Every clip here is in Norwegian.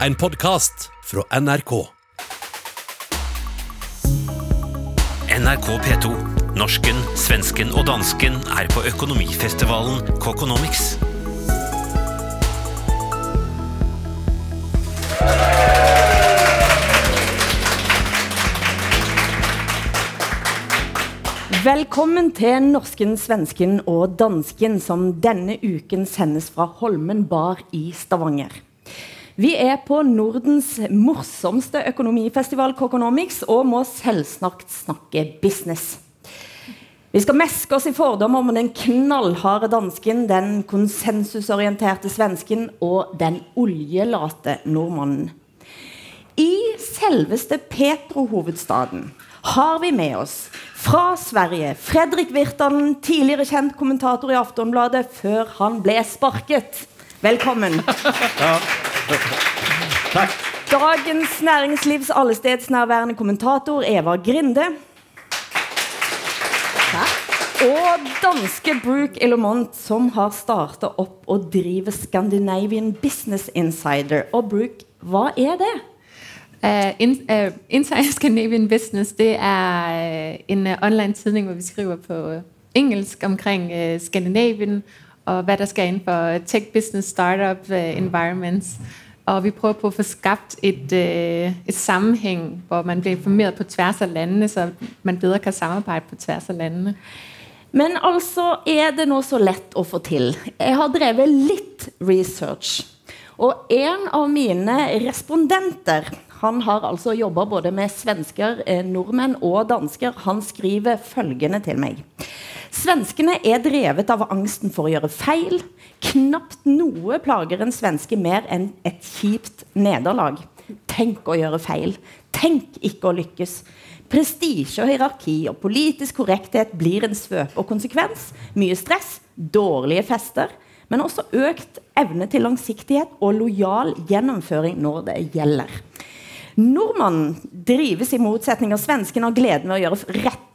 En podkast fra NRK. NRK P2. Norsken, svensken og dansken er på økonomifestivalen Kokonomics. Velkommen til norsken, svensken og dansken, som denne uken sendes fra Holmen Bar i Stavanger. Vi er på Nordens morsomste økonomifestival Kokonomics og må selvsnakt snakke business. Vi skal meske oss i fordommer om den knallharde dansken, den konsensusorienterte svensken og den oljelate nordmannen. I selveste Petro-hovedstaden har vi med oss fra Sverige Fredrik Virtanen, tidligere kjent kommentator i Aftonbladet før han ble sparket. Velkommen. Takk. Dagens Næringslivs allestedsnærværende kommentator Eva Grinde. Og danske Brooke Elomont, som har startet opp og driver Scandinavian Business Insider. Og Brooke, hva er det? Uh, in, uh, Inside Scandinavian Business, det er uh, en uh, online tidning, hvor vi skriver på uh, engelsk omkring uh, Skandinavien, og hvad der skal inn for tech business startup uh, environments. Og vi prøver på at få skabt et, uh, et sammenhæng, hvor man bliver informeret på tværs af landene, så man bedre kan samarbejde på tværs af landene. Men altså, er det nå så lett å få til? Jeg har drevet litt research. Og en av mine respondenter, han har altså jobbet både med svensker, eh, nordmenn og dansker. Han skriver følgende til meg. Svenskene er drevet av angsten for å gjøre feil. Knapt noe plager en svenske mer enn et kjipt nederlag. Tenk å gjøre feil. Tenk ikke å lykkes. Prestisje og hierarki og politisk korrekthet blir en svøpe og konsekvens. Mye stress, dårlige fester, men også økt evne til langsiktighet og lojal gjennomføring når det gjelder. Nordmannen drives i motsetning av svensken av gleden ved å gjøre rett.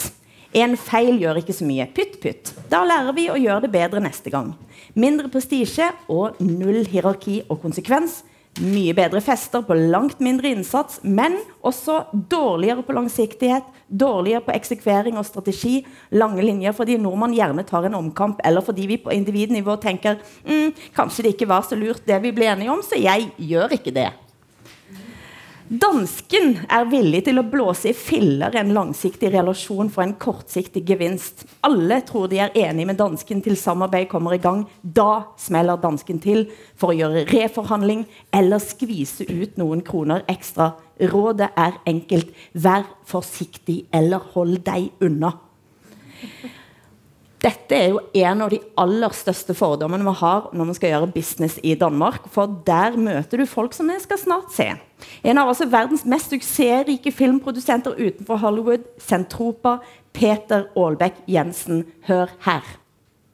En feil gjør ikke så mye. Pytt, pytt. Da lærer vi å gjøre det bedre neste gang. Mindre prestisje og null hierarki og konsekvens. Mye bedre fester på langt mindre innsats, men også dårligere på langsiktighet, dårligere på eksekvering og strategi, lange linjer fordi nordmann gjerne tar en omkamp, eller fordi vi på individnivå tenker mm, kanskje det ikke var så lurt det vi ble enige om, så jeg gjør ikke det. Dansken er villig til å blåse i filler en langsiktig relasjon for en kortsiktig gevinst. Alle tror de er enige med dansken til samarbeid kommer i gang. Da smeller dansken til for å gjøre reforhandling eller skvise ut noen kroner ekstra. Rådet er enkelt. Vær forsiktig eller hold deg unna. Dette er jo en av de aller største fordommene vi har når vi skal gjøre business i Danmark. For der møter du folk som vi skal snart se. En av altså verdens mest suksessrike filmprodusenter utenfor Hollywood, Centropa, Peter Aalbæk Jensen. Hør her.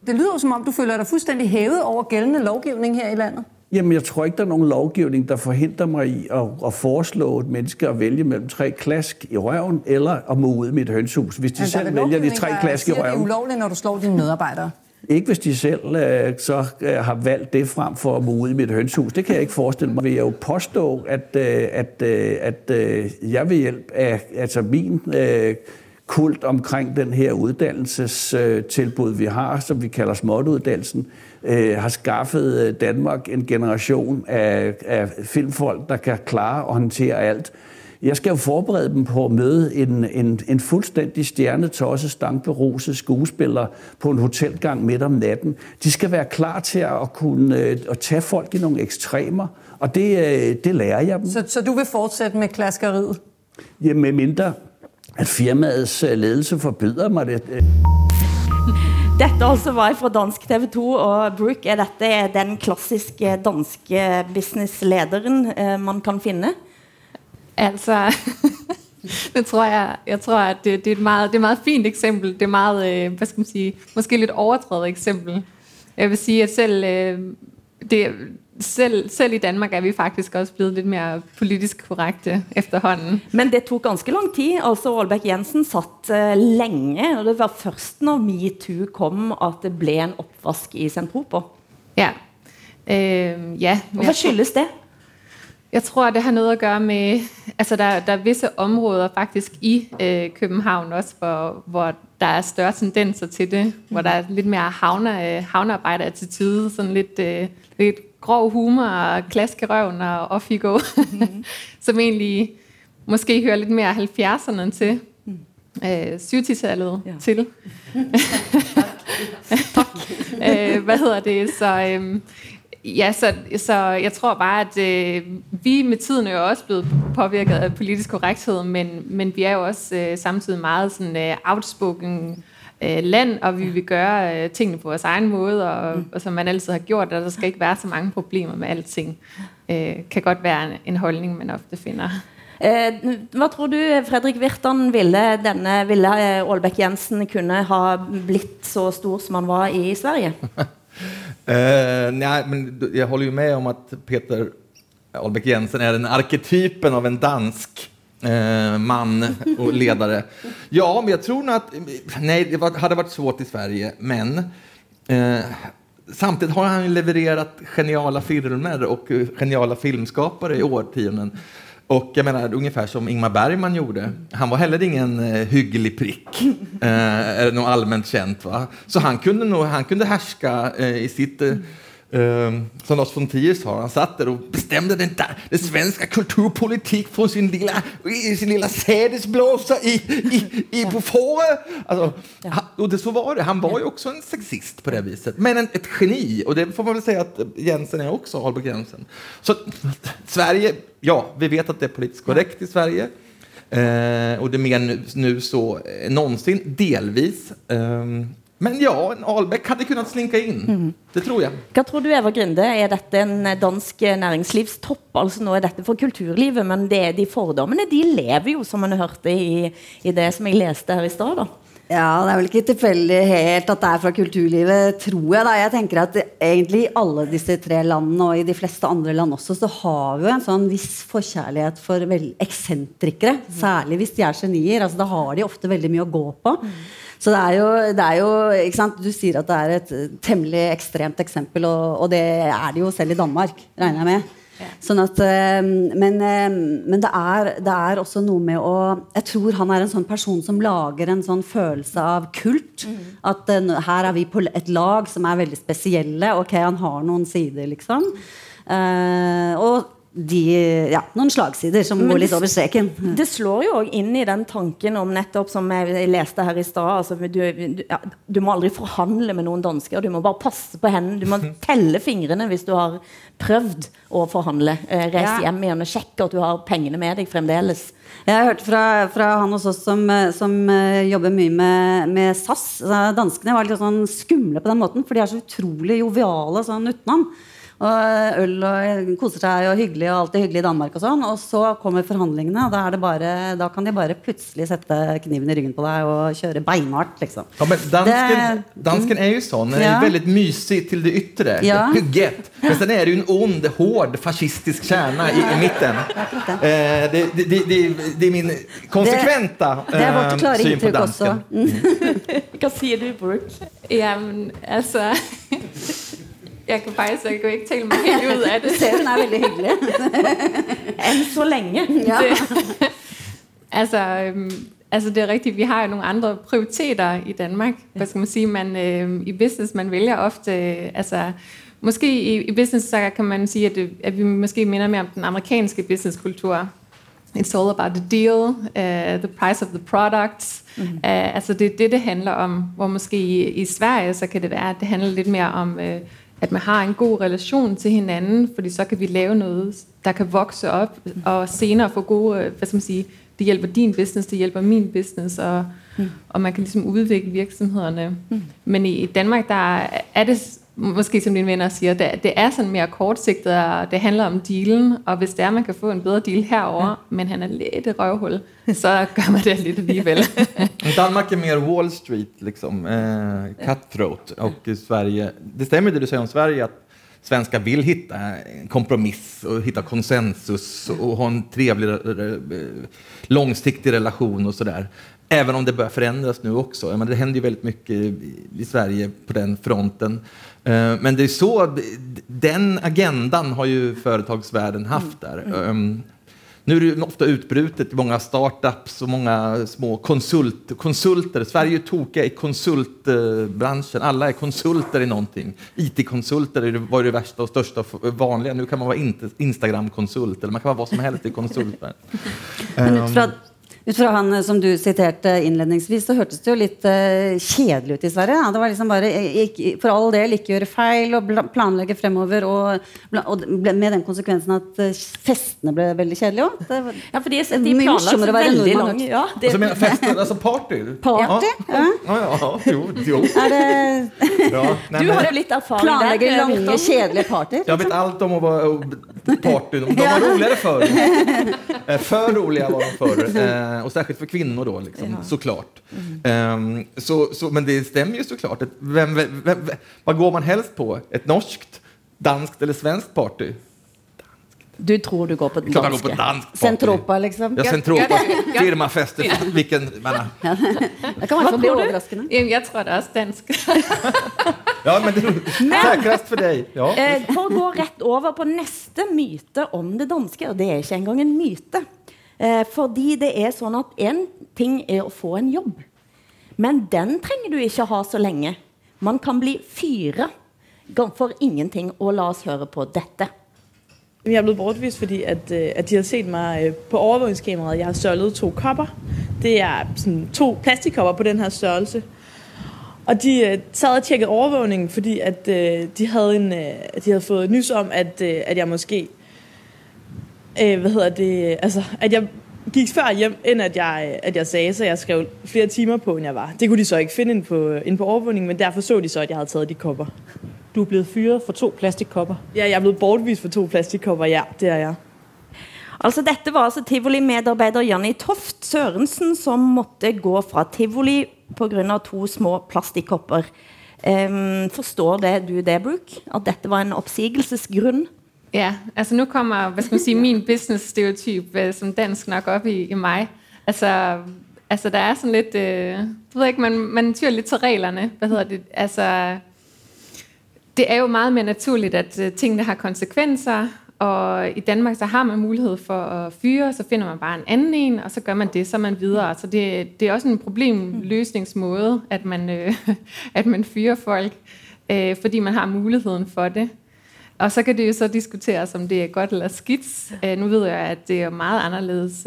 Det lyder som om du føler deg fullstendig hevet over gjeldende lovgivning her i landet. Jamen, jeg tror ikke, der er nogen lovgivning, der forhindrer mig i at, at foreslå et menneske at vælge mellem tre klask i røven, eller at må ud i mit hønshus. Hvis de er selv vælger de tre klask i røven. Det er ulovligt, når du slår dine medarbejdere. Ikke hvis de selv øh, så øh, har valgt det frem for at må ud i mit hønshus. Det kan jeg ikke forestille mig. Vil jeg jo påstå, at, øh, at, øh, at øh, jeg ved hjælp af altså min øh, kult omkring den her uddannelsestilbud, vi har, som vi kalder småtuddannelsen, øh, har skaffet øh, Danmark en generation af, af filmfolk, der kan klare og håndtere alt. Jeg skal jo forberede dem på at møde en, en, en fuldstændig stjernetosset, stankberuset skuespiller på en hotelgang midt om natten. De skal være klar til at kunne øh, at tage folk i nogle ekstremer, og det, øh, det lærer jeg dem. Så, så du vil fortsætte med klaskeriet? Ja, med mindre at firmaets ledelse forbyder mig det. Øh, Dette altså var fra dansk TV2, og Brooke, er dette den klassiske danske businesslederen eh, man kan finne? Altså, det tror jeg, jeg tror, at det, det, er et meget, det er et meget fint eksempel. Det er meget, hva hvad skal man sige, måske litt overdrevet eksempel. Jeg vil si at selv, øh, det, selv, selv i Danmark er vi faktisk også blitt litt mer politisk korrekte efterhånden. Men det tok ganske lang tid. Altså Aalbæk Jensen satt uh, lenge, og det var først når MeToo kom at det ble en oppvask i Centropa. Ja. Uh, ja, hvad skyldes det? Jeg tror, det har noe å gøre med, altså der, der er visse områder faktisk i øh, København også, hvor, hvor der er større tendenser til det, hvor der er litt mer havne, øh, havnearbejder-attitude, sådan litt øh, lidt grov humor og klask i røven og off you go, mm. som egentlig måske hører lidt mere 70'erne til, øh, 70-tallet Ja. til. øh, hva heter det? Så, øhm, ja, så, så jeg tror bare, at øh, vi med tiden er jo også blevet påvirket av politisk korrekthed, men, men vi er jo også øh, samtidig meget sådan øh, outspoken øh, land, og vi vil gøre øh, tingene på vores egen måde, og, og som man altid har gjort, og der skal ikke være så mange problemer med alting. Øh, kan godt være en, en holdning, man ofte finder. Eh, hva tror du, Fredrik Virtan, ville, denne, ville Aalbæk Jensen kunne ha blitt så stor som han var i Sverige? Eh, nej, men jeg jag håller ju med om att Peter Aalbæk Jensen är den arketypen av en dansk eh, man och ledare. Ja, men jag tror nog att... Nej, det var, hade varit svårt i Sverige, men eh, samtidigt har han ju levererat geniala filmer och eh, geniala filmskapare i årtionden. Och jag menar, ungefär som Ingmar Bergman gjorde. Han var heller ingen eh, hygglig prick, eh, eller något allmänt känt. Va? Så han kunde, nog, han kunde härska eh, i sitt... Eh, som Lars von Trier sa, han satt der og bestemte den, der, den svenske kulturpolitikk från sin lilla, i sin lilla sädesblåsa i, i, i, på fåret. Altså, ja. Og det, så var det. Han var jo også en sexist på det viset. Men en, et geni. Og det får man vel si at Jensen er også, Albert Jensen. Så Sverige, ja, vi vet at det er politisk korrekt i Sverige. Eh, og det er mer nu så eh, någonsin, delvis. Ehm, men ja, en Albeck hadde kunnet slinke inn. Mm. Det tror jeg. Hva tror du, Eva Grinde, er dette en eh, dansk eh, næringslivstopp? Altså nå er dette for kulturlivet, men det, de fordommene de lever jo, som man hørte i, i det som jeg leste her i stad. da. Ja, det er vel ikke tilfeldig helt at det er fra kulturlivet, tror jeg. da. Jeg tenker at egentlig i alle disse tre landene, og i de fleste andre land også, så har vi jo en sånn viss forkjærlighet for vel, eksentrikere. Særlig hvis de er genier. Altså, da har de ofte veldig mye å gå på. Så det er jo, det er jo ikke sant? Du sier at det er et eh, temmelig ekstremt eksempel, og, og det er det jo selv i Danmark, regner jeg med. Sånn at, eh, men eh, men det, er, det er også noe med å Jeg tror han er en sånn person som lager en sånn følelse av kult. At eh, her er vi på et lag som er veldig spesielle. Ok, han har noen sider, liksom. Uh, og de, ja, noen slagsider som Men går litt det- over streken. Det slår jo også inn i den tanken om nettopp som jeg leste her i stad. Altså, du, du, ja, du må aldri forhandle med noen dansker. Du må bare passe på hendene. Du må telle fingrene hvis du har prøvd å forhandle. Eh, reis Ja. hjem igjen og sjekk at du har pengene med deg fremdeles. Jeg har hørt fra, fra han hos oss som, eh, som eh, jobber mye med, med SAS. Danskene var litt sånn skumle på den måten, for de er så utrolig joviale sånn utenom. Og eh, øl og koser seg og hyggelig og alt er hyggelig i Danmark og sånn. Og så kommer forhandlingene, og da, er det bare, da kan de bare plutselig sette kniven i ryggen på deg og kjøre beinhardt, liksom. Ja, men dansken, Det- dansken er jo sånn. Den är Ja. veldig mysig til det yttre. Ja. Hygget. Men sen er det jo en ond, hård, fascistisk kjerne i, i midten. Eh, det, det, det, det, det är min konsekventa Det er vårt eh, klare syn inntrykk også. Hva sier du, Brooke? Jamen, altså... Jeg kan faktisk jeg kan ikke tale meg helt ut av det. Ser hun er veldig hyggelig. Enn så lenge. Ja. det altså, altså det er riktig, vi har jo noen andre prioriteter i Danmark. Hva skal man si? Man, I business, man velger ofte, øh, altså måske i, i business, så kan man si at, det, at vi måske minder mer om den amerikanske businesskultur. It's all about the deal, uh, the price of the products. Mm-hmm. Uh, altså det er det, det handler om. Hvor måske i, i Sverige, så kan det være, at det handler litt mer om, uh, at man har en god relation til hinanden, fordi så kan vi lave noget, der kan vokse op, og senere få gode, hvad skal man sige, det hjælper din business, det hjælper min business, og, mm. og man kan ligesom udvikle virksomhederne. Mm. Men i, Danmark, der er- det måske, som dine venner siger, det, det er sådan mere kortsigtet, og det handler om dealen, og hvis det er, man kan få en bedre deal herover, ja. men han er lidt et røvhul, så gør man det lidt alligevel. Danmark er mer Wall Street, liksom, eh, cutthroat. Och Sverige, det stämmer det du säger om Sverige, att svenskar vill hitta en kompromiss och hitta konsensus och ha en trevlig, eh, långsiktig relation och sådär. Även om det börjar förändras nu också. Men det händer ju väldigt mycket i Sverige på den fronten. Eh, Men det är så, den agendan har ju företagsvärlden haft där. Um, Nu är det ofta utbrutet i många startups och många små konsult, konsulter. Sverige är tokiga i konsultbranschen. Alla är konsulter i någonting. IT-konsulter var det värsta och största och vanliga. Nu kan man vara Instagram-konsult eller man kan vara vad som helst i konsulter. Men ut fra, han eh, som du siterte innledningsvis, så hørtes det jo litt uh, kjedelig ut i Sverige. Da. Det var liksom bare eh, ikke, for all del ikke gjøre feil og bla- planlegge fremover. Og, og med den konsekvensen at festene ble veldig kjedelige òg. Ja, for de, Det er de mye planlagt morsommere å være veldig nordmann. Ja, det, altså, menar, fester, altså party? Party? Ja, ja, ja, jo, jo. Er det Ja. nei, du har jo litt erfaring planlegger der. lange, kjedelige partyer? Jeg vet alt om å party. De var roligare förr. Eh, För roliga var de förr. Eh, Och särskilt för kvinnor då, liksom, såklart. Ehm, Så, så, men det stämmer ju såklart. Vem, vem, vem, vad går man helst på? Ett norskt, danskt eller svenskt party? Du tror du går på den Klart går på dansk party. Centropa, liksom? Ja, Centropa, firmafester, vilken... menar- Det kan i hvert fall bli overraskende. Jeg tror det er dansk. Ja, men det er säkrast for deg. Ja. Eh, for å gå rett over på neste myte om det danske, og det er ikke engang en myte. Eh, fordi det er sånn at en ting er å få en jobb, men den trenger du ikke ha så lenge. Man kan bli fyra for ingenting, og la oss høre på dette. Jeg er blevet bortvist, fordi at, øh, at de har set mig øh, på overvågningskameraet. Jeg har sørlet to kopper. Det er sådan to plastikkopper på den her størrelse. Og de øh, sad og tjekkede overvågningen, fordi at, de, havde en, de havde fået nys om, at, at jeg måske... Hvad hedder det? Altså, at jeg gik før hjem, end at jeg, jeg sagde, så jeg skrev flere timer på, end jeg var. Det kunne de så ikke finde ind på, på overvågningen, men derfor så de så, at jeg havde taget de kopper. Du er blevet fyret for to plastikkopper. Ja, jeg er blevet bortvist for to plastikkopper, ja, det er jeg. Altså Dette var altså tivoli-medarbeider Janni Toft Sørensen som måtte gå fra tivoli pga. to små plastikkopper. Um, forstår det du det, Brooke? At dette var en oppsigelsesgrunn? Ja, altså nå kommer, hvad skal man sige, min business-stereotyp øh, som dansk nok opp i, i meg. Altså, altså der er sånn litt øh, du ved ikke, man, man tyrer litt til reglerne. Hva hedder det? Altså, det er jo meget mere naturligt, at øh, tingene har konsekvenser, og i Danmark så har man mulighed for at fyre, så finder man bare en anden en, og så gør man det, så man videre. Så det, det er også en problemløsningsmåde, at man, øh, man fyrer folk, øh, fordi man har muligheden for det. Og så kan det jo så diskuteres, om det er godt eller skidt. Øh, nu ved jeg, at det er meget anderledes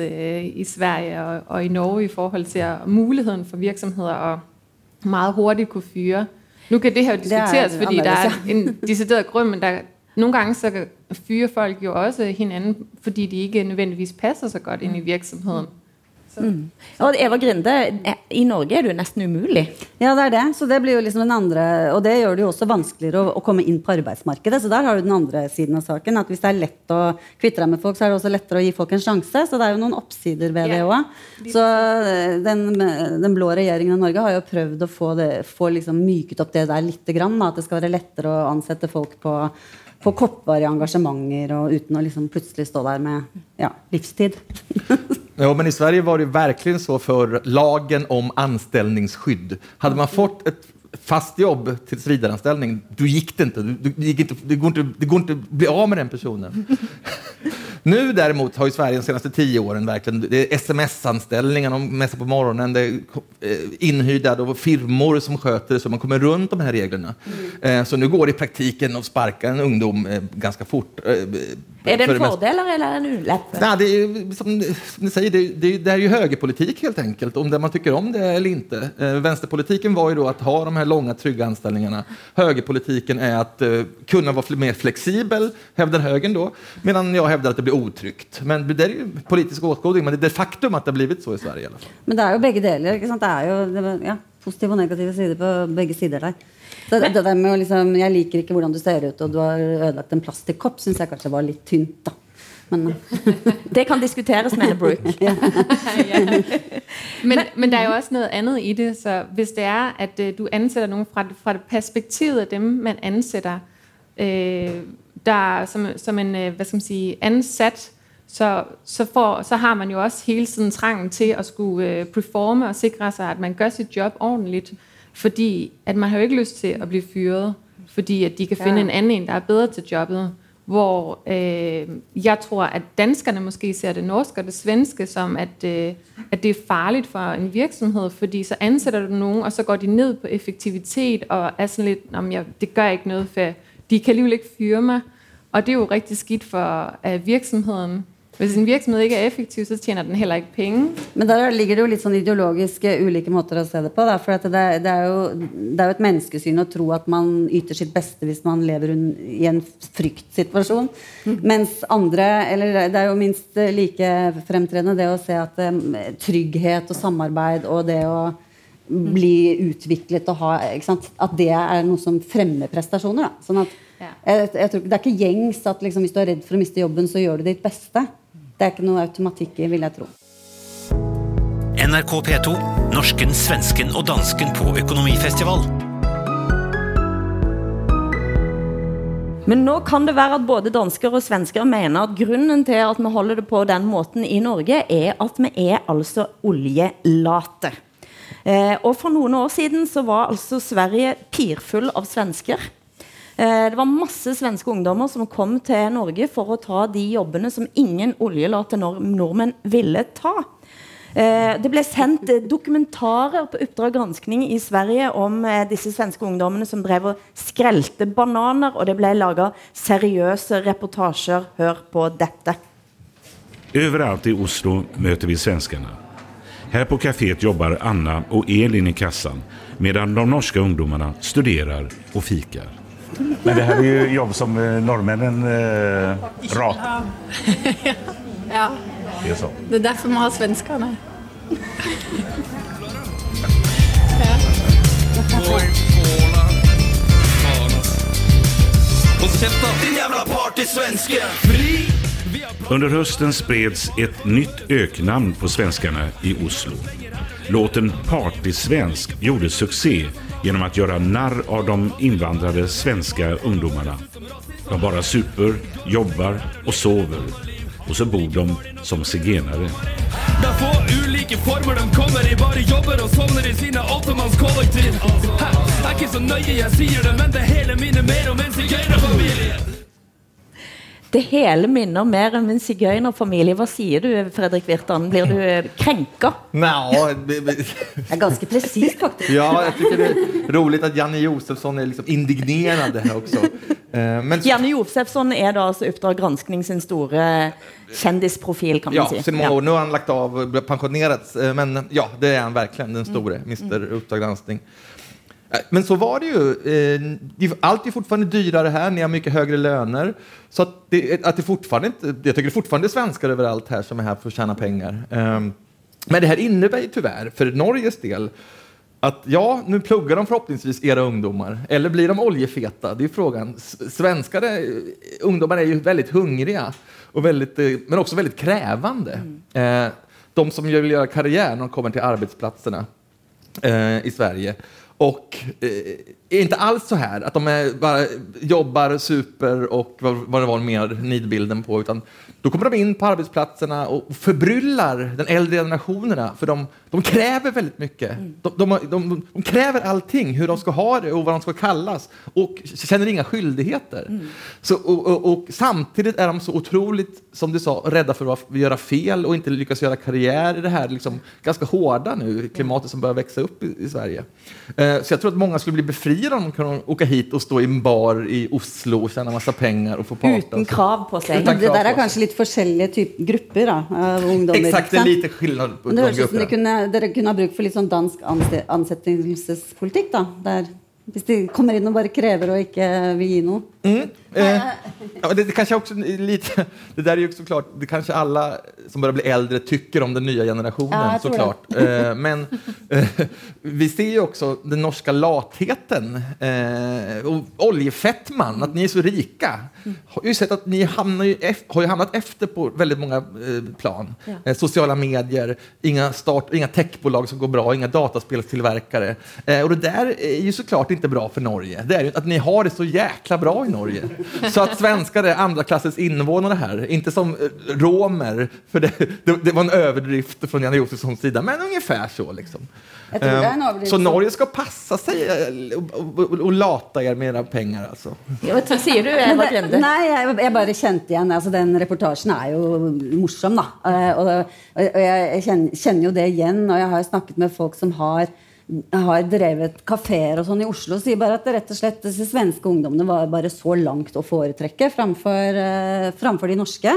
i Sverige og, i Norge i forhold til at, muligheden for virksomheder at meget hurtigt kunne fyre. Nu kan det her jo er diskuteres, fordi der er en decideret grund, men der, nogle gange så fyrer folk jo også hinanden, fordi de ikke nødvendigvis passer så godt ind i virksomheden. Og Eva Grinde, i Norge er du nesten umulig. Ja, det er det. Så det blir jo liksom den andre Og det gjør det jo også vanskeligere å, å komme inn på arbeidsmarkedet. Så der har du den andre siden av saken. At hvis det er lett å kvitte deg med folk, så er det også lettere å gi folk en sjanse. Så det er jo noen oppsider ved det òg. Så eh, den, den blå regjeringen i Norge har jo prøvd å få, det, få liksom myket opp det der lite grann. At det skal være lettere å ansette folk på, på kortvarige engasjementer og uten å liksom plutselig stå der med ja, livstid. Ja, men i Sverige var det virkelig så for lagen om anställningsskydd. Hadde man fått et fast jobb till vidareanställning, då gick det ikke. Du, du, gikk ikke, det går ikke å bli av med den personen. Nu däremot har ju Sverige de senaste tio åren verkligen, det är sms-anställningar, de mässar på morgonen, det är eh, inhyrda då firmor som sköter det så man kommer runt de här reglerna. Mm. Så nu går det i praktiken att sparka en ungdom eh, ganska fort. Er det en fordel eller en ulempe? Nej, det är, ju som, som ni säger, det, det, det är ju högerpolitik helt enkelt, om det man tycker om det eller inte. Eh, vänsterpolitiken var ju då att ha de här långa trygga anställningarna. Högerpolitiken är att eh, kunna vara mer flexibel, hävdar högern då, medan jag hävdar att det blir otryggt. Men det är ju politisk åskådning, men det är det faktum att det har blivit så i Sverige i. Men det er jo begge deler. ikke sant? Det er jo ja, positive og negative sider på begge sider der. Det, det der med å liksom, Jeg liker ikke hvordan du ser ut, og du har ødelagt en plastikkopp, syns jeg kanskje var litt tynt. da. Men Det kan diskuteres, mener Brooke. Men, men der er jo også noe annet i det, så hvis det er, at øh, du ansetter noen fra, fra perspektivet av dem, man ansetter øh, der som, som en hva skal man si, ansatt, så, så, får, så har man jo også hele tiden trangen til å skulle øh, performe og sikre seg at man gjør sitt job ordentligt, fordi at man har jo ikke lyst til at blive fyret, fordi at de kan finde Ja. en anden en, der er bedre til jobbet. Hvor øh, jeg tror, at danskerne måske ser det norske og det svenske som, at, øh, at det er farligt for en virksomhed, fordi så ansætter du nogen, og så går de ned på effektivitet og er sådan lidt, om jeg, det gør ikke noget, for de kan alligevel ikke fyre mig. Og det er jo rigtig skidt for øh, virksomheden. Hvis en virksomhet ikke er effektiv, så tjener den heller ikke penge. Men der ligger det jo litt sånn ideologisk eh, ulike måter å se det på. Da, for at det, det, er jo, det er jo et menneskesyn å tro at man yter sitt beste hvis man lever i en fryktsituasjon. Mens andre, eller det er jo minst like fremtredende det å se at eh, trygghet og samarbeid og det å bli utviklet og ha? At det er noe som fremmer prestasjoner. Da. Sånn at, jeg, jeg tror, det er ikke gjengs at liksom, hvis du er redd for å miste jobben, så gjør du ditt beste. Det er ikke noe automatikk i, vil jeg tro. NRK P2. Norsken, svensken og dansken på økonomifestival. Men nå kan det være at både dansker og svensker mener at grunnen til at vi holder det på den måten i Norge, er at vi er altså oljelate. Eh, og for noen år siden så var altså Sverige pirfull av svensker. Eh, det var masse svenske ungdommer som kom til Norge for å ta de jobbene som ingen nord nordmenn ville ta. Eh, Det ble sendt eh, dokumentarer på Oppdrag granskning i Sverige om disse svenske ungdommene som drev og skrelte bananer, og det ble laga seriøse reportasjer. Hør på dette. Overalt i Oslo møter vi svenskene. Her på kaféet jobber Anna og Elin i kassan medan de norske ungdommene studerer og fikar. Men det her er jo jobb som eh, norrmännen eh, ratar. Ja, Det er, det er derfor man har partysvenske! Under hösten spreds ett nytt öknamn på svenskarna i Oslo. Låten Partysvensk gjorde succé genom att göra narr av de invandrade svenska ungdomarna. De bara super, jobbar och sover. Och så bor de som zigenare. Er former de kommer i, bare jobber og sovner i sine åttemannskollektiv. Det er ikke så nøye jeg sier det, men det hele minner mer om en sigøynerfamilie. Det hele minner mer om en sigøynerfamilie. Hva sier du, Fredrik Virtan? Blir du eh, krenka? B- Det er ganske presist, faktisk. ja, jeg syns det er rolig at Janne Josefsson er liksom indignerad her også. Eh, Men Janne Josefsson er da altså Oppdrag granskning sin store kjendisprofil, kan man Ja, si. Ja, nå har han lagt av pensjonert, eh, Men ja, det er han virkelig. den store Mm. oppdrag Uppdrag granskning. Eh, Men så var det ju. eh, Allt är fortfarande dyrare här, ni har mycket högre löner. Så att det, att det fortfarande inte, jag tycker det fortfarande är svenskar överallt här som är här för att tjäna pengar. Ehm, Men det här innebär ju tyvärr, för Norges del, att ja, nu pluggar de förhoppningsvis era ungdomar. Eller blir de oljefeta? Det är frågan. Svenskar, ungdomar är ju väldigt hungriga, och väldigt, eh, men också väldigt krävande. Eh, De som vill göra karriär när de kommer till arbetsplatserna i Sverige. Och eh, inte alls så här att de är, bara jobbar, super och vad, vad det var mer nidbilden på, utan då kommer de in på arbetsplatserna och förbryllar den äldre generationerna, för de, de kräver väldigt mycket. De, de, de, de kräver allting, hur de ska ha det och vad de ska kallas, och känner inga skyldigheter. Så, och, och, och samtidigt är de så otroligt, som du sa, rädda för att göra fel och inte lyckas göra karriär i det här liksom, ganska hårda nu klimatet som börjar växa upp i, i Sverige. Eh, så jag tror att många skulle bli befriade om de kunde åka hit och stå i en bar i Oslo och tjäna massa pengar och få. Uten krav på. Utan Det sig. kanskje litt forskjellige typ, grupper av ungdommer. Exakt, det liten lite skillnad på de høres som de grupperna. Kunne, dere kunne ha brukt for litt sånn dansk ansettelsespolitikk. da, der Hvis de kommer inn og bare krever og ikke vil gi noe. Eh, ja, det, det kanske också lite, det där är ju såklart, det kanske alla som börjar bli äldre tycker om den nya generationen Ja, såklart. Eh, men eh, vi ser ju också den norska latheten eh, och oljefettman, att ni är så rika. Har ju sett att ni hamnar ju ef- har ju hamnat efter på väldigt många eh, plan. Ja. Eh, sociala medier, inga, start, inga techbolag som går bra, inga dataspelstillverkare. Eh, och det där är ju såklart inte bra för Norge. Det är ju att ni har det så jäkla bra i Norge. Norge. Så att svenskar är andra klassens invånare här, inte som eh, romer, för det, det, det var en överdrift från Janne Josefssons sida, men ungefär så. Liksom. Överdrift. Så Norge ska passa sig og, och, och, och lata er med era pengar alltså. Hva sier du, Eva det, Grinde? nei, jeg, jeg bare kjente igjen altså Den reportasjen er jo morsom, da. Eh, Og, og jeg jeg kjenner, kjenner jo det igjen. Og jeg har snakket med folk som har, har drevet kafeer og sånn i Oslo, sier bare at rett og slett disse svenske ungdommene var bare så langt å foretrekke framfor, uh, framfor de norske.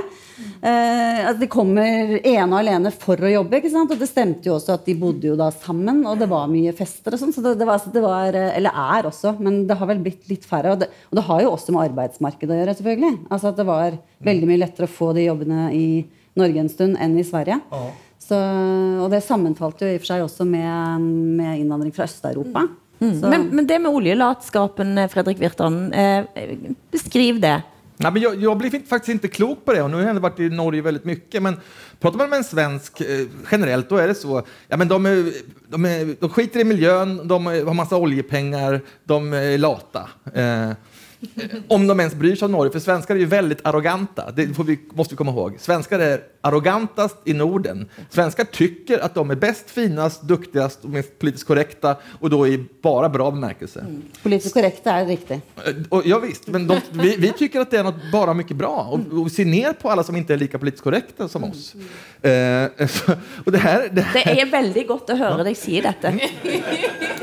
Uh, de kommer ene og alene for å jobbe. ikke sant? Og det stemte jo også at de bodde jo da sammen, og det var mye fester og sånn. Så det, det, var, det var eh, Eller er også, men det har vel blitt litt færre. Og det, og det har jo også med arbeidsmarkedet å gjøre, selvfølgelig. Altså at det var veldig mye lettere å få de jobbene i Norge en stund enn i Sverige. Så, og det sammenfalt jo i og for seg også med, med innvandring fra Øst-Europa. Mm. Men, men det med oljelatskapen, eh, Fredrik Virtanen, eh, beskriv det. Nej, men jag, jag blir faktisk faktiskt inte klok på det och nu har jag vært varit i Norge väldigt mycket. Men pratar man med en svensk eh, generellt då är det så. Ja, men de, är, de, är, de skiter i miljön, de har massa oljepengar, de är lata. Eh, om de ens bryr sig om Norge, för svenskar är ju väldigt arroganta. Det får vi, måste vi komma ihåg. Svenskar är arrogantast i Norden. Svenskar tycker att de är bäst, finast, duktigast och mest politiskt korrekta och då i bara bra bemärkelse. Politisk Politiskt er riktig. riktigt. Och, ja, visst, men de, vi, vi tycker att det är något bara mycket bra och, och vi ser ner på alla som inte är lika politiskt korrekta som oss. Eh, så, och det här, det här, Det er veldig godt å høre deg si dette.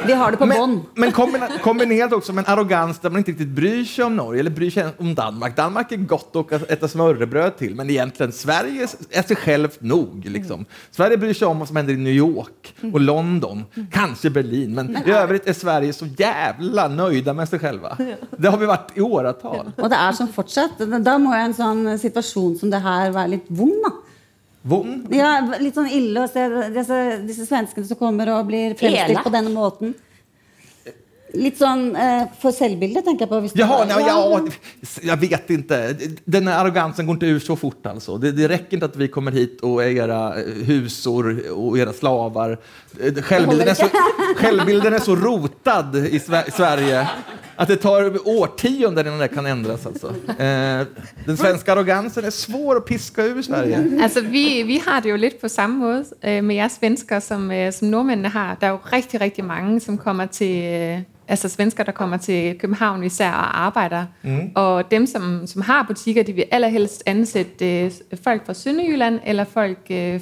Vi har det på men, men kombinerat också med en arrogans där man inte riktigt bryr sig om Norge eller bryr sig om Danmark. Danmark är gott att äta smörrebröd till, men egentligen Sverige är sig själv nog. Liksom. Sverige bryr sig om vad som händer i New York och London, kanske Berlin, men i övrigt är Sverige så jävla nöjda med sig själva. Det har vi varit i åratal. Og det er som fortsatt. Da må jo en sånn situasjon som det her være litt vond. Vond? Ja, litt sånn ille å se disse, disse svenskene som kommer og blir fremstilt på denne måten. Litt sånn eh, for selvbildet, tenker jeg på. Jaha, nej, ja, jeg vet ikke. Denne arrogansen går ikke ut så fort Altså. Det, det rekker ikke at vi kommer hit og er deres eh, husor og deres slavar. Eh, er så, är så rotet i Sverige att det tar årtionden innan det kan ändras. Alltså. Eh, den svenska arrogansen är svår att piska ur i Sverige. Altså, vi, vi har det jo litt på samme måte øh, med jer svensker, som, øh, som nordmændene har. Det er jo riktig, riktig mange, som kommer til... Øh, altså svensker, der kommer til København især og arbeider. Mm. Og dem, som, som har butikker, de vil allerhelst helst øh, folk fra Sønderjylland eller folk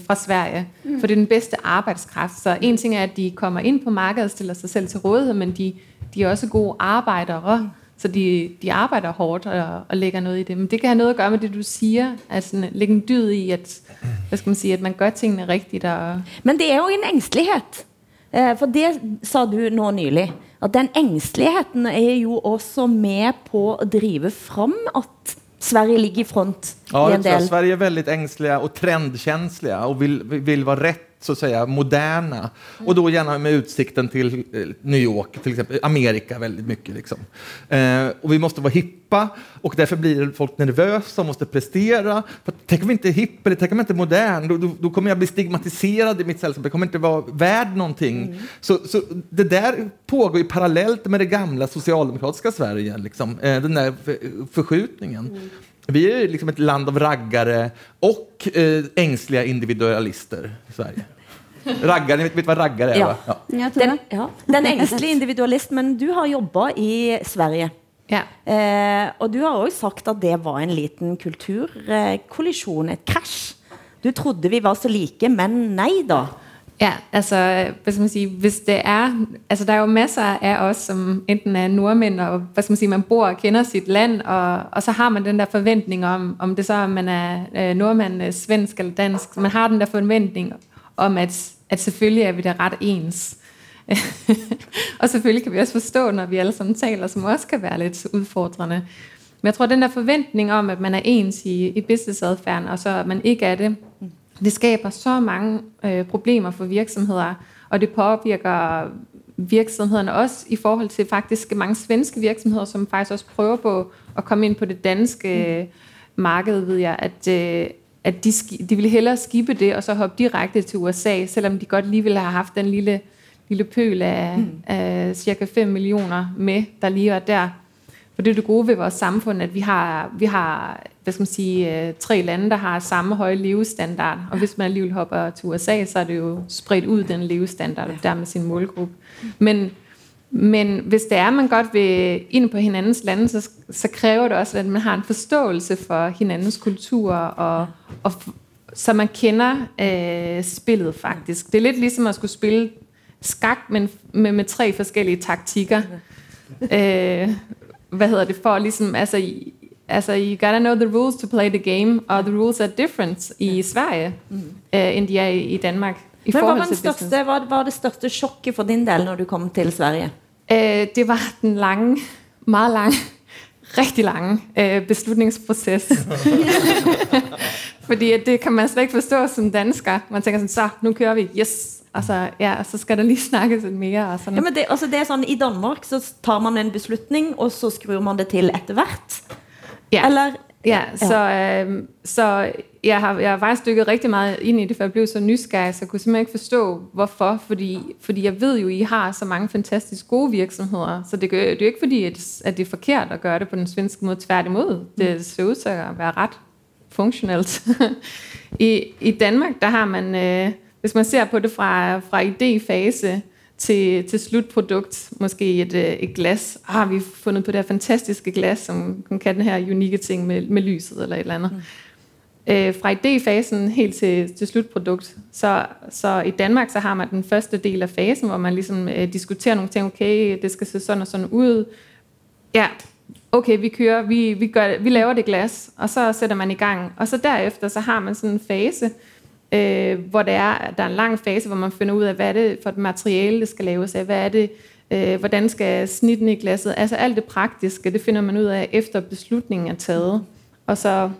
fra Sverige. Mm. For det er den beste arbejdskraft. Så en ting er, at de kommer inn på markedet og stiller sig selv til rådighet, men de, de er også gode arbeidere. Så de, de arbejder hårdt og, og lægger noget i det. Men det kan have noget at gøre med det, du siger. Altså lægge en dyd i, at, hvad skal man sige, at man gør tingene rigtigt. Og, Men det er jo en engstelighet. Eh, For det sa du nå nylig. At den engsteligheten er jo også med på å drive fram at Sverige ligger i front Ja, i en del. Sverige er veldig ängsliga og trendkänsliga og vil, vil være rätt, så att säga, moderna. Och då gärna med utsikten till eh, New York, till exempel. Amerika väldigt mycket. Liksom. Eh, och vi måste vara hippa och därför blir folk nervösa och måste prestera. För tänk om vi inte är hipp eller tänk om jag inte är modern, då, då, då kommer jag bli stigmatiserad i mitt sällskap. Jag kommer inte vara värd någonting. Så, så det där pågår ju parallellt med det gamla socialdemokratiska Sverige, liksom. eh, den där förskjutningen. Mm. Vi är liksom ett land av raggare och eh, ängsliga individualister i Sverige. Raggare, mitt vet, vet vad raggare är? Ja. Ja. Den, ja. Den engstelige individualist, men du har jobba i Sverige. Eh, og du har også sagt at det var en liten kulturkollisjon, et krasj. Du trodde vi var så like, men nei da. Ja, altså, man sige, hvis det er, altså der er jo masser af os, som enten er nordmænd, og hvad skal man sige, man bor og kender sit land, og, og så har man den der forventning om, om det så, er, man er øh, nordmand, øh, svensk eller dansk, man har den der forventning om, at, at selvfølgelig er vi da ret ens. og selvfølgelig kan vi også forstå, når vi alle sammen taler, som også kan være lidt udfordrende. Men jeg tror, den der forventning om, at man er ens i, i businessadfærden, og så at man ikke er det, det skaber så mange øh, problemer for virksomheder, og det påvirker virksomhederne også i forhold til faktisk mange svenske virksomheder, som faktisk også prøver på at komme ind på det danske marked, ved jeg, at, øh, at de, de ville hellere skippe det, og så hoppe direkte til USA, selvom de godt lige ville have haft den lille, lille pøl af, mm. af cirka 5 millioner med, der lige var der. For det er det gode ved vores samfund, at vi har, vi har hvad skal man sige, øh, tre lande, der har samme høje levestandard. Og hvis man alligevel hopper til USA, så er det jo spredt ud den levestandard, og dermed sin målgruppe. Men, men hvis det er, man godt vil ind på hinandens lande, så, så kræver det også, at man har en forståelse for hinandens kultur, og, og så man kender øh, spillet faktisk. Det er lidt ligesom at skulle spille skak, men med, med tre forskellige taktikker. Øh, hvad hedder det for ligesom, altså, i- altså you gotta know the rules to play the game, og the rules are different i Sverige, øh, end de er i, i Danmark. I Men hva var, største, hva var det største sjokket for din del når du kom til Sverige? Øh, det var den lange, meget lange, rigtig lange øh, beslutningsproces. Fordi at det kan man slet ikke forstå som dansker. Man tænker sådan, så nu kører vi, yes. Og så, ja, så skal der lige snakkes lidt mere. Og sådan. Ja, men det, altså det er sånn, I Danmark så tar man en beslutning, og så skrur man det til etter hvert. Ja. Eller Ja, så, øh, så jeg, har, jeg har faktisk dykket rigtig meget ind i det, for jeg blev så nysgerrig, så jeg kunne simpelthen ikke forstå, hvorfor. Fordi, fordi jeg ved jo, I har så mange fantastisk gode virksomheder, så det, gør, det er jo ikke fordi, at, at det er forkert at gøre det på den svenske måde. Tværtimod, det ser ud til at være ret funktionelt. I, I Danmark, der har man, øh, hvis man ser på det fra, fra idéfase til, til slutprodukt, måske et, øh, et glas. Ah, har vi fundet på det her fantastiske glas, som kan kan den her unikke ting med, med lyset eller et eller andet. Mm. Øh, fra idéfasen helt til, til slutprodukt. Så, så i Danmark, så har man den første del af fasen, hvor man ligesom øh, diskuterer nogle ting. Okay, det skal se sådan og sådan ud. Ja, okay, vi kører, vi, vi, gør, vi laver det glas, og så sætter man i gang. Og så derefter, så har man sådan en fase, øh, hvor det er, der er en lang fase, hvor man finder ud af, hvad er det for et materiale, det skal laves af, hvad er det, øh, hvordan skal snitten i glasset, altså alt det praktiske, det finder man ud af, efter beslutningen er taget. Og så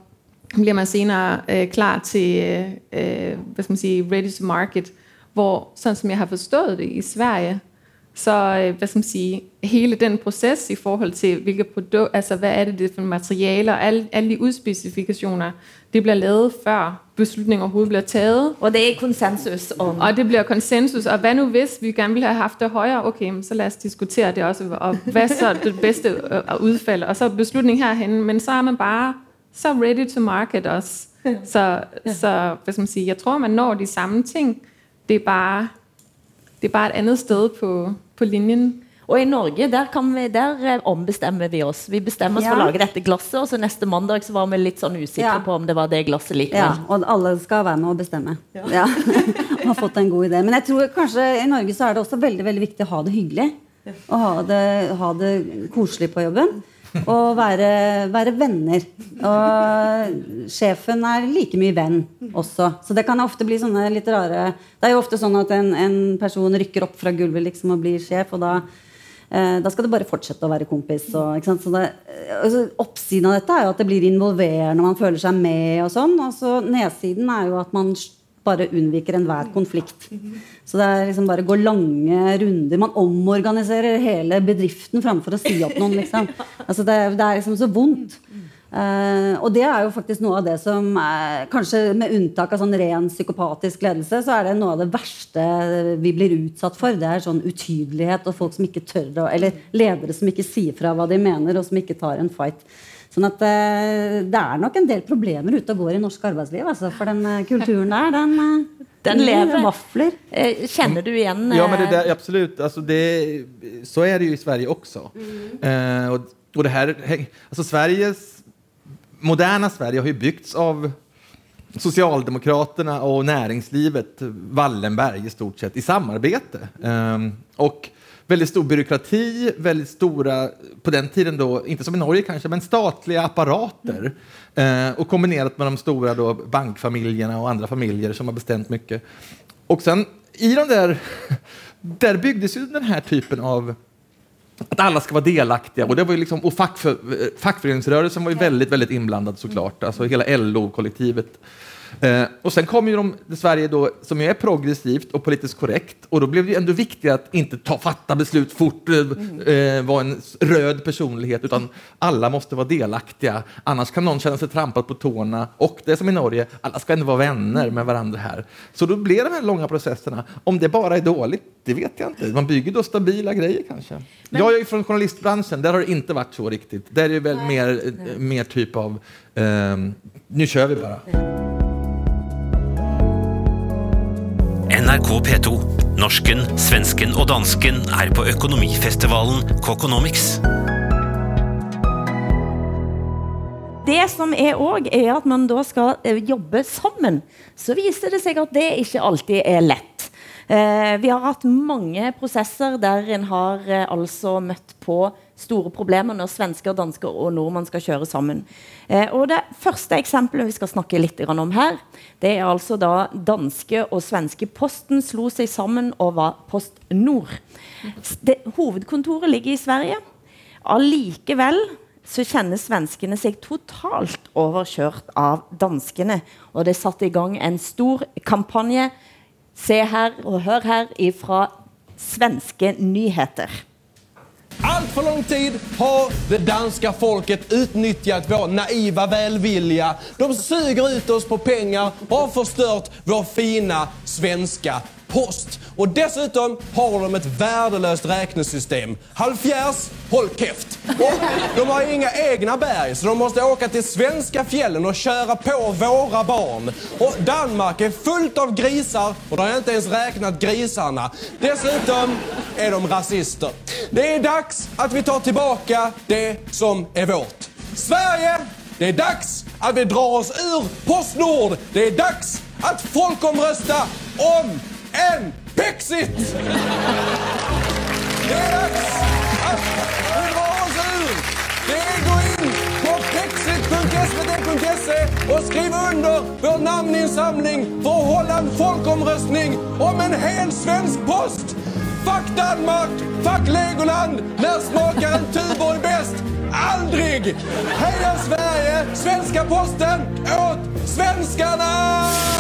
bliver man senere øh, klar til, øh, øh, hvad skal man sige, ready to market, hvor, sådan som jeg har forstået det i Sverige, så øh, hvad skal man sige, hele den proces i forhold til, hvilke produkt, altså hvad er det, det for materialer, alle, alle de udspecifikationer, det bliver lavet før beslutningen overhovedet bliver taget. Og det er konsensus om... Og det bliver konsensus, og hvad nu hvis vi gerne ville have haft det højere, okay, så lad os diskutere det også, og hvad så er det bedste utfallet? og så beslutning herhen, men så er man bare så ready to market også. Så, så hvad skal man sige, jeg tror, man når de samme ting, det er bare, det er bare et annet sted på, på linjen. Og i Norge, der, kan vi, der eh, ombestemmer vi oss. Vi bestemmer oss for å lage dette glasset, og så neste mandag så var vi litt sånn usikre Ja. på om det var det glasset likevel. Ja, og alle skal være med og bestemme. Ja. og har fått en god idé. Men jeg tror kanskje i Norge så er det også veldig veldig viktig å ha det hyggelig. Og ha det, ha det koselig på jobben. Og være, være venner. Og sjefen er like mye venn også. Så det kan ofte bli sånne litt rare Det er jo ofte sånn at en, en person rykker opp fra gulvet liksom og blir sjef, og da Eh, da skal det bare fortsette å være kompis. Og? Så det, altså, oppsiden av dette er jo at det blir involverende, man føler seg med. Og sånn, og så nedsiden er jo at man bare unnviker enhver konflikt. Så det er liksom bare å gå lange runder. Man omorganiserer hele bedriften framfor å si opp noen. Liksom. Altså, det, det er liksom så vondt. Uh, og det er jo faktisk noe av det som er, Kanskje med unntak av sånn ren psykopatisk ledelse, så er det noe av det verste vi blir utsatt for. Det er sånn utydelighet og folk som ikke tør å Eller ledere som ikke sier fra hva de mener, og som ikke tar en fight. Sånn at eh, det er nok en del problemer ute og går i norsk arbeidsliv. Altså, for den eh, kulturen der, den, eh, Den lever. Vafler. Kjenner du igjen Ja, men det där, absolut. Alltså det, så är det ju i Sverige också. Eh, og, og det här, alltså Sveriges, moderna Sverige har ju byggts av Socialdemokraterna og näringslivet, Wallenberg i stort sett, i samarbete. Eh, och väldigt stor byråkrati, väldigt stora, på den tiden då, inte som i Norge kanske, men statliga apparater. Eh, och kombinerat med de stora då bankfamiljerna och andra familjer som har bestämt mycket. Och sen i de där, där byggdes ju den här typen av att alla ska vara delaktiga. Och, det var ju liksom, och fackför, fackföreningsrörelsen var ju väldigt, väldigt inblandad såklart. Alltså hela LO-kollektivet. Eh, och sen kom ju de, Sverige då, som är progressivt och politiskt korrekt. Och då blev det ändå viktigare att inte ta, fatta beslut fort, eh, eh, vara en röd personlighet, utan alla måste vara delaktiga. Annars kan någon känna sig trampad på tårna. Och det är som i Norge, alla ska ändå vara vänner med varandra här. Så då blir de här långa processerna, om det bara är dåligt Det vet jag inte. Man bygger då stabila grejer kanske. Jag är från journalistbranschen, där har det inte varit så riktigt. Där är det väl mer, eh, mer typ av, eh, nu kör vi bara. NRK P2. Norsken, svensken og dansken er på økonomifestivalen Kokonomics. Det som er òg, er at man da skal eh, jobbe sammen. Så viser det seg at det ikke alltid er lett. Eh, vi har hatt mange prosesser der en har eh, altså møtt på store problemer når svensker, dansker og nordmenn skal kjøre sammen. Eh, og Det første eksempelet vi skal snakke litt om her, det er altså da danske og svenske Posten slo seg sammen og var Post Nord. Det, hovedkontoret ligger i Sverige. Allikevel så kjenner svenskene seg totalt overkjørt av danskene. Og det satte i gang en stor kampanje. Se her og hør her ifra svenske nyheter. Allt för lång tid har det danska folket utnyttjat vår naiva välvilja. De suger ut oss på pengar och har förstört vår fina svenska post. Och dessutom har de ett värdelöst räknesystem. Halvfjärs, håll käft! Och de har inga egna berg så de måste åka till svenska fjällen och köra på våra barn. Och Danmark är fullt av grisar och de har ikke ens räknat grisarna. Dessutom är de rasister. Det är dags att vi tar tillbaka det som är vårt. Sverige, det är dags att vi drar oss ur Postnord. Det är dags att folkomrösta om en Brexit! Det er dags at vi drar oss ur. Det er gå in på brexit.svt.se og skriv under vår namninsamling for å holde en folkeomrøstning om en hel svensk post. Fuck Danmark, fuck Legoland, när smakar en Tuborg bäst? Aldrig! Heja Sverige, svenska posten åt svenskarna!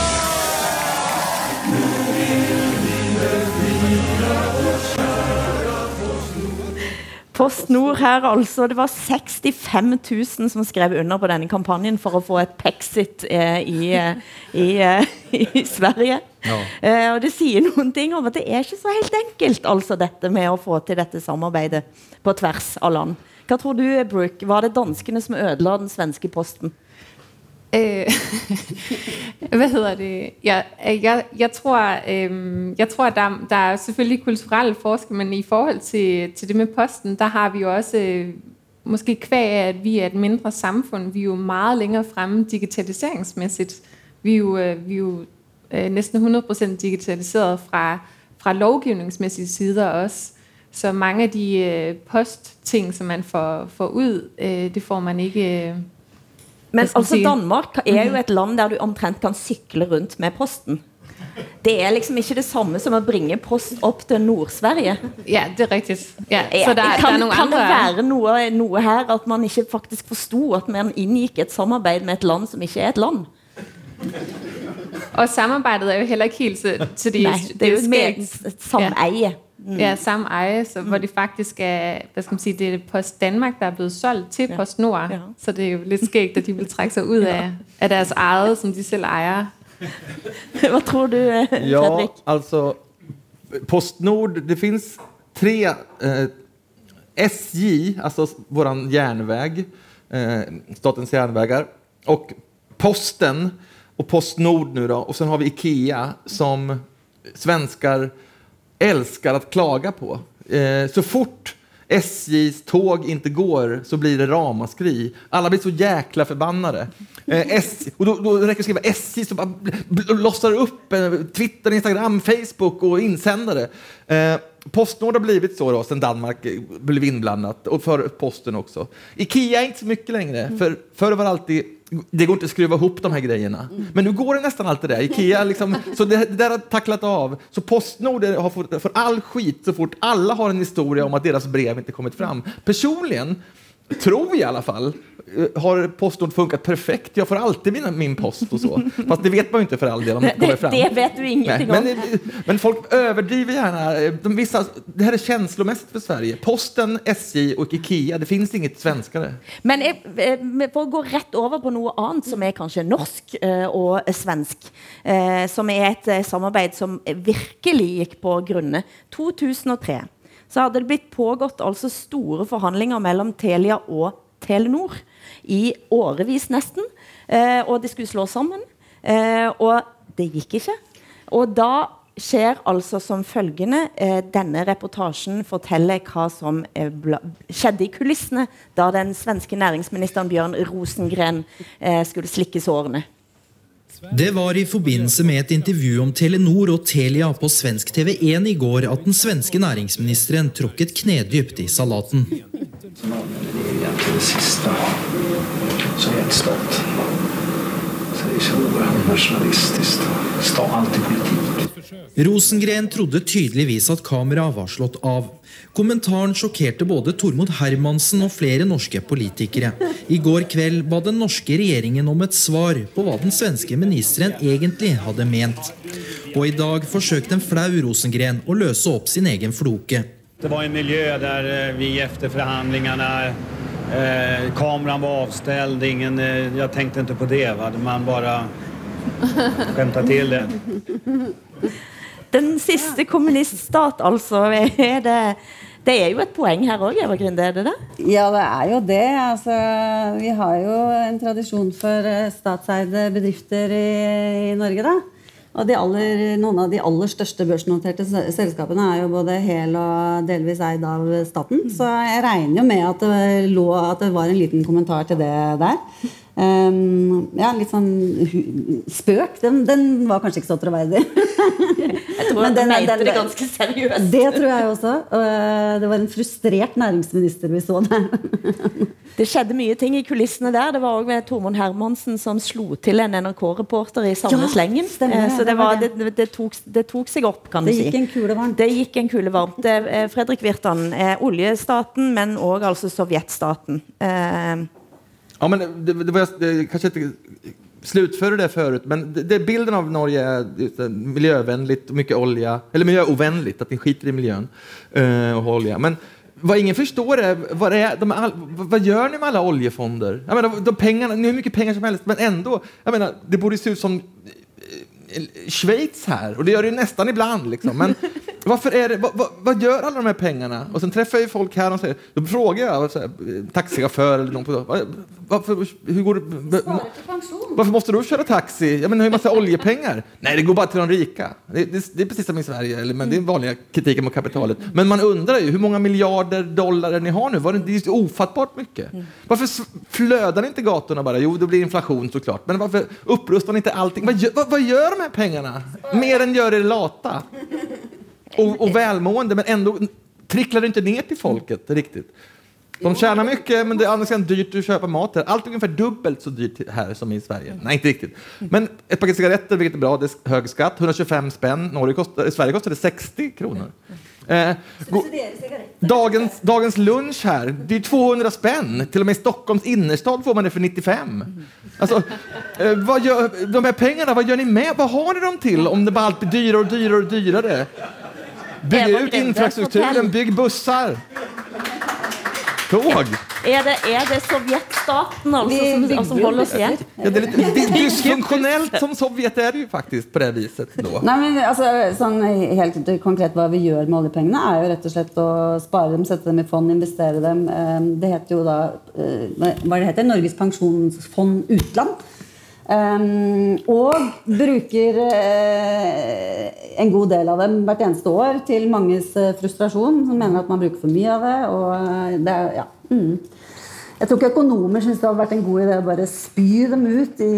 Post Nord her, altså. Det var 65 000 som skrev under på denne kampanjen for å få et Pexit eh, i, eh, i, eh, i Sverige. Eh, og det sier noen ting om at det er ikke så helt enkelt, altså, dette med å få til dette samarbeidet på tvers av land. Hva tror du, Brooke? Var det danskene som ødela den svenske posten? Øh, hvad hedder det? Jeg, jeg, jeg tror, øh, jeg tror der, der er selvfølgelig kulturelle forskelle, men i forhold til, til det med posten, der har vi jo også, øh, måske kvæg af, at vi er et mindre samfund, vi er jo meget længere fremme digitaliseringsmæssigt. Vi er jo, øh, vi er jo øh, næsten 100% digitaliseret fra, fra lovgivningsmæssige sider også. Så mange af de øh, postting, som man får, får ud, øh, det får man ikke... Øh, Men altså? Danmark er jo et land der du omtrent kan sykle rundt med posten. Det er liksom ikke det samme som å bringe post opp til Nord-Sverige. Ja, det er riktig. Ja, så det, er, kan, det er kan det være noe, noe her at man ikke faktisk forsto at man inngikk et samarbeid med et land som ikke er et land? Og samarbeidet er jo heller ikke helt til, de Nei, det er jo med, et- sameie. sameje. Mm. Ja, samme eje, så, hvor det faktisk er, hvad skal man sige, det er Post Danmark, der er blevet solgt til Ja. Post Nord. Ja. Så det er jo litt skægt, at de vil trække ut ja. av, av deres eget, som de selv eier. Hva tror du, eh, Fredrik? Ja, altså Postnord, det finnes tre eh, SJ, altså våran järnväg, eh, Statens järnvägar, og Posten og Postnord nu då, och sen har vi Ikea som svenskar älskar att klaga på. Eh, så fort SJs tåg inte går så blir det ramaskri. Alla blir så jäkla förbannade. Eh, SJ, och då, då räcker det att skriva SJ så bara lossar upp eh, Twitter, Instagram, Facebook och insändare. Eh, Postnord har blivit så då sen Danmark eh, blev inblandat och för Posten också. Ikea är inte så mycket längre. För förr var det alltid det går inte att skruva ihop de här grejerna. Men nu går det nästan alltid det. Ikea liksom, så det, det där har tacklat av. Så Postnord har fått för all skit så fort alla har en historia om att deras brev inte kommit fram. Personligen tror i alla fall, eh, har postord funkat perfekt. Jag får alltid min, min post och så. Fast det vet man ju inte för all del om det kommer fram. det vet du ingenting Nej, om. men, men folk överdriver gärna. eh, De vissa, det här är känslomässigt för Sverige. Posten, SJ och Ikea, det finns inget svenskare. Men jeg, eh, for å gå rett over på noe annet som er kanskje norsk eh, og svensk, eh, som er et eh, samarbeid som virkelig gikk på grunne. 2003 så hadde det blitt pågått altså store forhandlinger mellom Telia og Telenor i årevis nesten, eh, og de skulle slå sammen, eh, og det gikk ikke. Og da skjer altså som følgende eh, Denne reportasjen forteller hva som eh, skjedde i kulissene da den svenske næringsministeren Bjørn Rosengren eh, skulle slikke sårene. Det var i forbindelse med et intervju om Telenor og Telia på svensk TV1 i går at den svenske næringsministeren tråkket knedypt i salaten. Det är egentligen det sista som är ett stat. Så det. Stat, alltid politik. Rosengren trodde tydeligvis at kameraet var slått av. Kommentaren sjokkerte både Tormod Hermansen og flere norske politikere. I går kveld ba den norske regjeringen om et svar på hva den svenske ministeren egentlig hadde ment. Og i dag forsøkte en flau Rosengren å løse opp sin egen floke. Det var en miljø där eh, vi etter förhandlingarna, eh, kameran var avställd, ingen, eh, jag tänkte inte på det. Va? Man bara skämtade till det. Den siste kommuniststat, altså. Er det, det er jo et poeng her òg, Eva Grinde? Er det det? Ja, det er jo det. Altså, vi har jo en tradisjon for eh, statseide bedrifter i, i Norge, da. Aller, noen av de aller største børsnoterte selskapene er jo både hel og delvis eid av staten. Så jeg regner jo med at det, lå, at det var en liten kommentar til det der. Ehm, ja, litt sånn spøk. Den, den var kanskje ikke så troverdig. Jeg tror at den, mente det ganske seriøst. Det tror jeg også. Og, eh, det var en frustrert næringsminister vi så der. Det skjedde mye ting i kulissene der. Det var òg Tormod Hermansen som slo til en NRK-reporter i samme Ja, slengen. stemmer Eh, Så det, var det, det, tok, det tok seg opp, kan du si. gikk. Det gikk en kule varmt. Eh, Fredrik Virtan, oljestaten, men òg altså sovjetstaten. Eh, Ja, men det, det var, det, kanske inte slutförde det förut, men det, det, bilden av Norge og miljövänligt och mycket olja, eller miljöovänligt, att ni skiter i miljön uh, och har olja. Men vad ingen förstår är, vad, är de all, vad gör ni med alla oljefonder? Jag menar, de pengarna, ni har hur mycket som helst, men ändå, jag menar, det borde se ut som eh, Schweiz här, och det gör det ju nästan ibland. Liksom. Men varför är det, vad, vad, vad gör alla de här pengarna? Och sen träffar jag folk här och säger, då frågar jag så här, taxichaufför eller någon på vad- varför, hur går det, varför måste du köra taxi? Jag menar, har ju massa oljepengar. Nej, det går bara till de rika. Det, det, det är precis som i Sverige, eller, men det är vanliga kritiken mot kapitalet. Men man undrar ju hur många miljarder dollar ni har nu. Var det, det är ofattbart mycket. Varför s- flödar ni inte gatorna bara? Jo, det blir inflation såklart. Men varför upprustar ni inte allting? Vad gör, vad, vad gör de här pengarna? Mer än gör er lata. Och, och välmående, men ändå tricklar det inte ner till folket riktigt. De tjänar mycket, men det är annars dyrt att köpa mat här. Allt är ungefär dubbelt så dyrt här som i Sverige. Nej, inte riktigt. Men ett paket cigaretter, vilket är bra, det är hög skatt, 125 spänn. Norge kostar, Sverige kostar det 60 kronor. Eh, go- dagens, dagens lunch här, det är 200 spänn. Till och med i Stockholms innerstad får man det för 95. Alltså, eh, vad gör, de här pengarna, vad gör ni med? Vad har ni dem till om det bara allt blir dyrare och dyrare och dyrare? Bygg ut infrastrukturen, bygg busser! Tåg. er, det, er det sovjetstaten altså, som, som, som holder oss igjen? Ja, det er litt dysfunksjonelt som Sovjet er det ju faktiskt på det viset då. Nei, men altså, sånn Helt konkret hva vi gjør med oljepengene, er jo rett og slett å spare dem, sette dem i fond, investere dem. Eh, Det heter jo da eh, Hva det heter Norges pensjonsfond utland. Um, og bruker uh, en god del av dem hvert eneste år til manges eh, frustrasjon, som mener at man bruker for mye av det. Og eh, det er, ja. Mm. Jeg tror ikke økonomer syns det hadde vært en god idé å bare spy dem ut i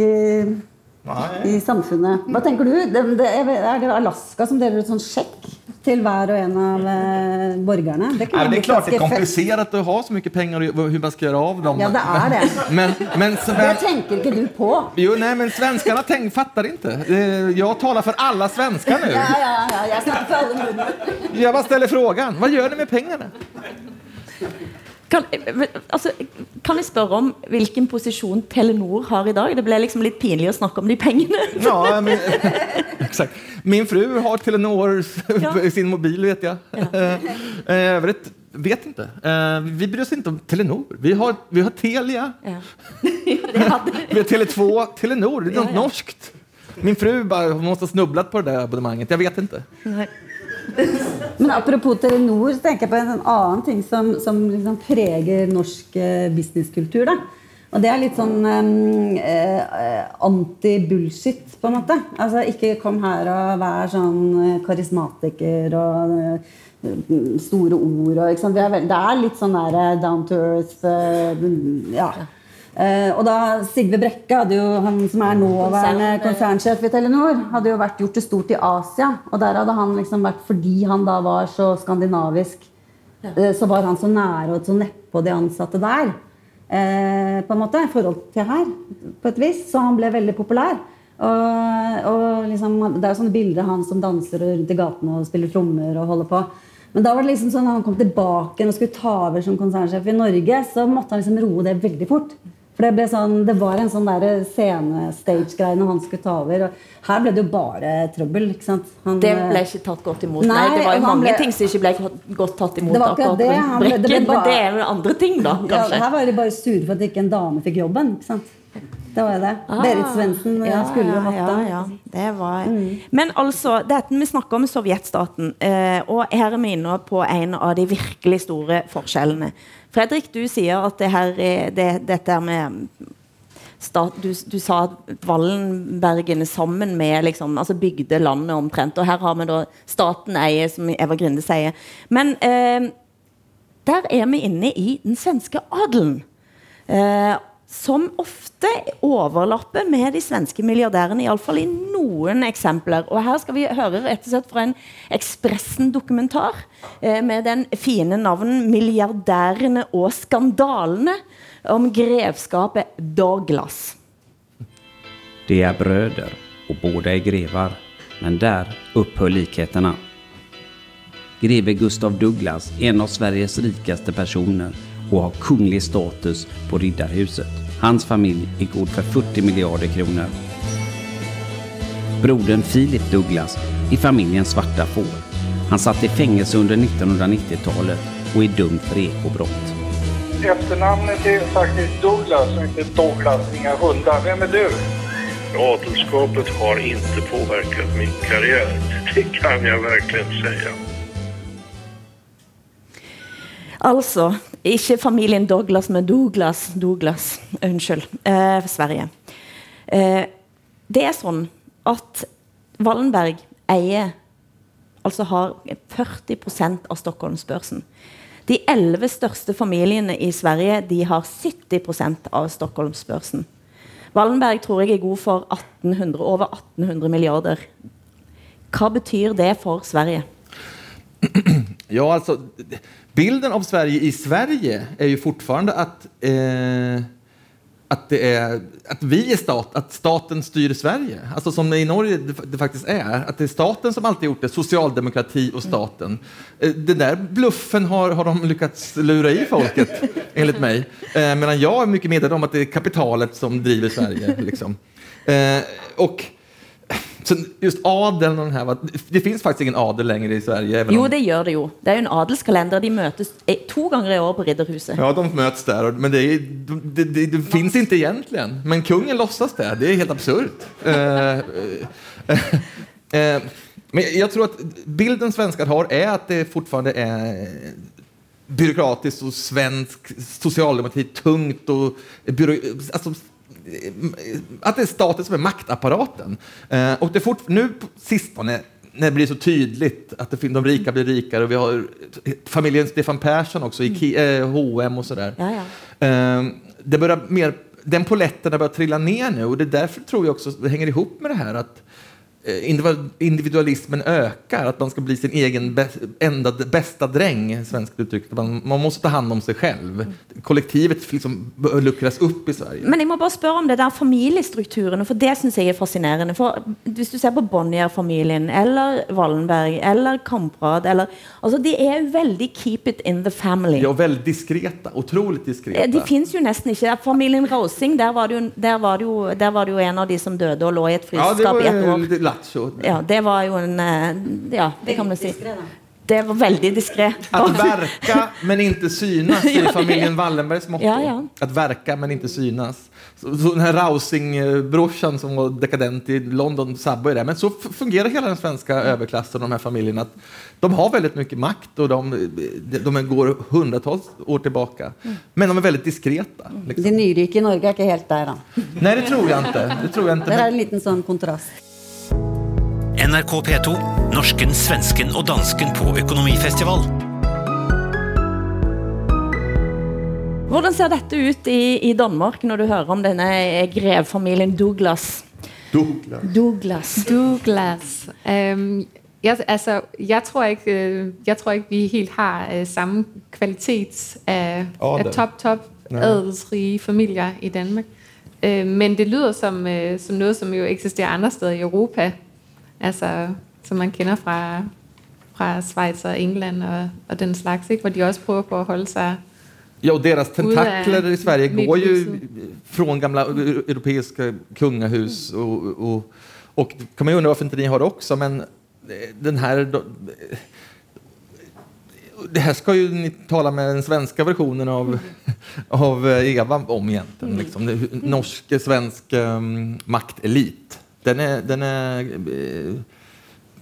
i samfunnet. Hva tenker du? Er det Alaska som deler ut sånn sjekk til hver og en av eh, borgerne? Det, er det är klart det är komplisert å komplicerat att ha så mycket pengar och hur man ska göra av dem. Ja, det är det. Men, men, Det tenker ikke du på. Jo, nej, men svenskarna tänk, fattar inte. Jeg Jag talar för alla svenskar nu. Ja, ja, ja, jeg snakker for alle nordmenn. Jag bara ställer frågan. Vad gör ni med pengarna? Kan, altså, kan jeg spørre om hvilken posisjon Telenor har i dag? Det ble liksom litt pinlig å snakke om de pengene. Ja, men, exakt. Min fru har Telenor i sin mobil, vet jeg. Eh, vet, vet ikke. Eh, Vi bryr oss ikke om Telenor. Vi har, vi har Telia, vi har Tele2, Telenor. Det er noe norskt. Min fru bare, måtte ha snublet på det der abonnemanget. Jeg vet inte. Men apropos Telenor, så tenker jeg på en sånn annen ting som, som liksom preger norsk eh, businesskultur. Da. Og det er litt sånn eh, anti-bullshit, på en måte. Altså ikke kom her og vær sånn eh, karismatiker og eh, store ord og ikke sant? Det er litt sånn der down to earth Ja. Eh, og da Sigve Brekke, jo, han som er nåværende Konsern- konsernsjef i Telenor, hadde jo vært gjort det stort i Asia. Og der hadde han liksom vært Fordi han da var så skandinavisk, eh, så var han så nære og så nedpå de ansatte der. Eh, på en måte, i forhold til her, på et vis. Så han ble veldig populær. Og, og liksom, det er jo sånne bilder av han som danser rundt i gatene og spiller trommer og holder på. Men da var det liksom sånn når han kom tilbake og skulle ta over som konsernsjef i Norge, så måtte han liksom roe det veldig fort. For det, ble sånn, det var en sånn der scene-stage-greie når han skulle ta over. Og her ble det jo bare trøbbel. ikke sant? Han, Det ble ikke tatt godt imot. Nei, Nei, det var jo mange ble- ting som ikke ble godt tatt imot. Det var akkurat det. ble- det ble Brekken, men det er jo andre ting, da, kanskje. Ja, her var de bare sure for at ikke en dame fikk jobben. ikke sant? Det var jo det. Ah, Berit Svendsen ja, skulle jo hatt den. ja, det var... Men altså, dette vi snakker om sovjetstaten, eh, og her er vi inne på en av de virkelig store forskjellene. Fredrik, du sier at det her er, det, dette er med stat, du, du sa at Wallenbergene sammen med liksom, altså bygde landet omtrent, og her har vi da staten eier, som Eva Grinde sier. Men eh, der er vi inne i den svenske adelen. Eh, som ofte overlapper med de svenske milliardærene, iallfall i noen eksempler. Og her skal vi høre rett og slett fra en Ekspressen-dokumentar eh, med den fine navnen 'Milliardærene og skandalene' om grevskapet Douglas. De er brødre, og båda er grevar, men der upphör likhetene. Greve Gustav Douglas en av Sveriges rikeste personer och har kunglig status på Riddarhuset. Hans familj är god för 40 miljarder kronor. Brodern Philip Douglas är familjens svarta får. Han satt i fängelse under 1990-talet och är dömd för ekobrott. Efternamnet är faktiskt Douglas och inte Douglas, inga hundar. Vem är du? Adelskapet har inte påverkat min karriär. Det kan jag verkligen säga. Altså, ikke familien Douglas, men Douglas. Douglas, unnskyld. Eh, Sverige. Eh, det er sånn at Wallenberg eier Altså har 40 av Stockholmsbørsen. De elleve største familiene i Sverige de har 70 av Stockholmsbørsen. Wallenberg tror jeg er god for 1800, over 1800 milliarder. Hva betyr det for Sverige? Ja, alltså, bilden av Sverige i Sverige är ju fortfarande att, eh, att, det är, att vi är stat, att staten styr Sverige. Alltså som i Norge det, det faktiskt är. Att det är staten som alltid gjort det, socialdemokrati och staten. Eh, den där bluffen har, har de lyckats lura i folket, enligt mig. Eh, medan jag är mycket medveten om att det är kapitalet som driver Sverige. Liksom. Eh, och så just adeln och den här, det finns faktiskt ingen adel längre i Sverige. Om... Jo, det gjør det jo. Det er jo en adelskalender. De møtes eh, to ganger i år på Ridderhuset. Ja, de möts där, men det, är, det, det, det finns inte egentligen. Men kungen låtsas det. Det är helt absurt. Eh, eh, men jag tror att bilden svenskar har är att det fortfarande är byråkratiskt och svensk socialdemokrati tungt och byrå, alltså, att det är staten som är maktapparaten. Eh, och det fort, nu på sistone när det blir så tydligt att det, de rika blir rikare och vi har familjen Stefan Persson också i Ki- eh, H&M och sådär. Ja, ja. Eh, det börjar mer, den poletten har börjat trilla ner nu och det är därför tror jag också det hänger ihop med det här att individualismen ökar, att man ska bli sin egen bä- enda, bästa dräng, svenskt uttryck. Man, man måste ta hand om sig själv. Kollektivet liksom luckras upp i Sverige. Men jeg må bare spørre om det der familiestrukturene, for det synes jeg er fascinerende. For hvis du ser på Bonnier-familien, eller Wallenberg, eller Kamprad, eller, altså de er jo veldig keep it in the family. Ja, veldig diskreta, Utrolig diskreta. Eh, De finnes jo nesten ikke. Familien Rosing, der var, det jo, der, var det jo, der var det jo en av de som døde og lå i et Ja, det fryseskap var i et ju år. Lattjo. Ja, det var jo en eh, Ja, det kan man si. Det var veldig diskré. Att verka men inte synas i familjen Wallenbergs motto. Ja, ja. Att verka men inte synas. Så, så den här Rausing-brorsan som var dekadent i London Subway det. Men så fungerer fungerar hela den svenska överklassen och de här familjerna. Att de har väldigt mycket makt och de, de, går hundratals år tillbaka. Men de är väldigt diskreta. Liksom. De nyrike i Norge er ikke helt der, da. Nej, det tror jag inte. Det tror jag inte. det er en liten sånn kontrast. NRK P2, norsken, svensken og dansken på økonomifestival. Hvordan ser dette ut i, i Danmark når du hører om denne grevfamilien Douglas? Douglas. Douglas. Douglas. Um, jeg, altså, jeg, tror ikke, øh, jeg tror ikke, vi helt har øh, samme kvalitet av, av topp, topp adelsrige familier i Danmark. Øh, men det lyder som, øh, som noe som jo eksisterer andre steder i Europa. Altså, som man kjenner fra, fra Schweiz og England og, og den slags, ikke? hvor de også prøver på å holde seg ja, og deres tentakler i Sverige går jo fra gamle europeiske kongehus. Og, og, og och kan man jo undre hvorfor ikke de har det også, men eh, den då- det här ska ju ni tala med den svenska versionen av, av eh, Eva om egentligen. Liksom. Norsk, svensk um, maktelit. Den är, den är uh,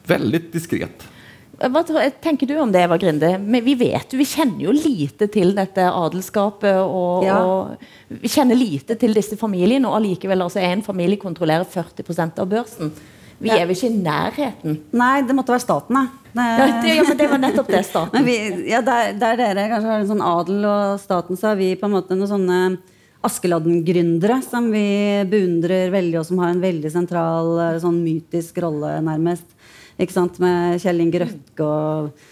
väldigt diskret. Hva tenker du om det, Eva Grinde? Men vi vet jo, vi kjenner jo lite til dette adelskapet, og, Ja. og vi kjenner lite til disse familiene, og allikevel altså en familie kontrollerer 40 av børsen. Vi Ja. er vel ikke i nærheten? Nei, det måtte være staten, da. Ja, det, ja, men det var nettopp det, staten. Vi, ja, der, der dere kanskje har en sånn adel og staten, så har vi på en måte noen sånne Askeladden-gründere som vi beundrer veldig, og som har en veldig sentral, eh, sånn mytisk rolle, nærmest. Ikke sant? Med Kjell Inge Røkke og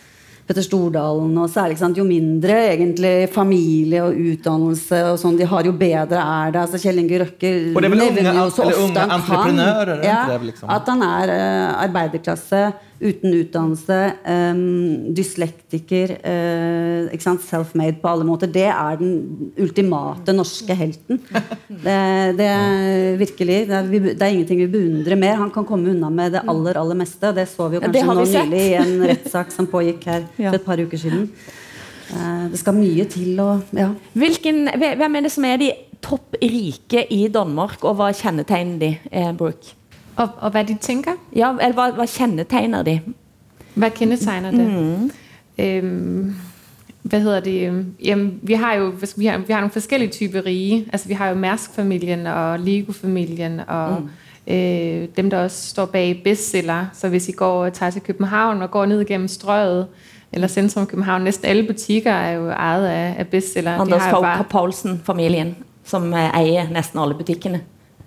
Petter Stordalen. Og særlig sant? Jo mindre egentlig familie og utdannelse og sånn de har, jo bedre er det. Altså Kjell Inge Røkke er nevner jo så ofte han kan ja, liksom? at han er uh, arbeiderklasse uten utdannelse, um, dyslektiker, uh, self-made på alle måter. Det er den ultimate norske helten. Det, det er virkelig det er, det er ingenting vi beundrer mer. Han kan komme unna med det aller aller meste. Det så vi jo kanskje ja, nå nylig i en rettssak som pågikk her for et par uker siden. Uh, det skal mye til å ja. Hvilken, hvem er det som er de topp rike i Danmark, og hva kjennetegner de, eh, Brooke? Og, og hva de tenker? Ja, eller hva, hva kjennetegner de? Hva kjennetegner det? Mm. Um, hva hedder det? Jamen, vi har jo vi, har, vi har noen forskellige typer rige. Altså, vi har jo Mersk-familien og Lego-familien og mm. øh, dem, der også står bag bestseller. Så hvis I går og til København og går ned gjennom Strøet eller centrum København, Nesten alle butikker er jo eid av, av bestseller. Anders Fogh Paulsen-familien, som eh, eier nesten alle butikkene.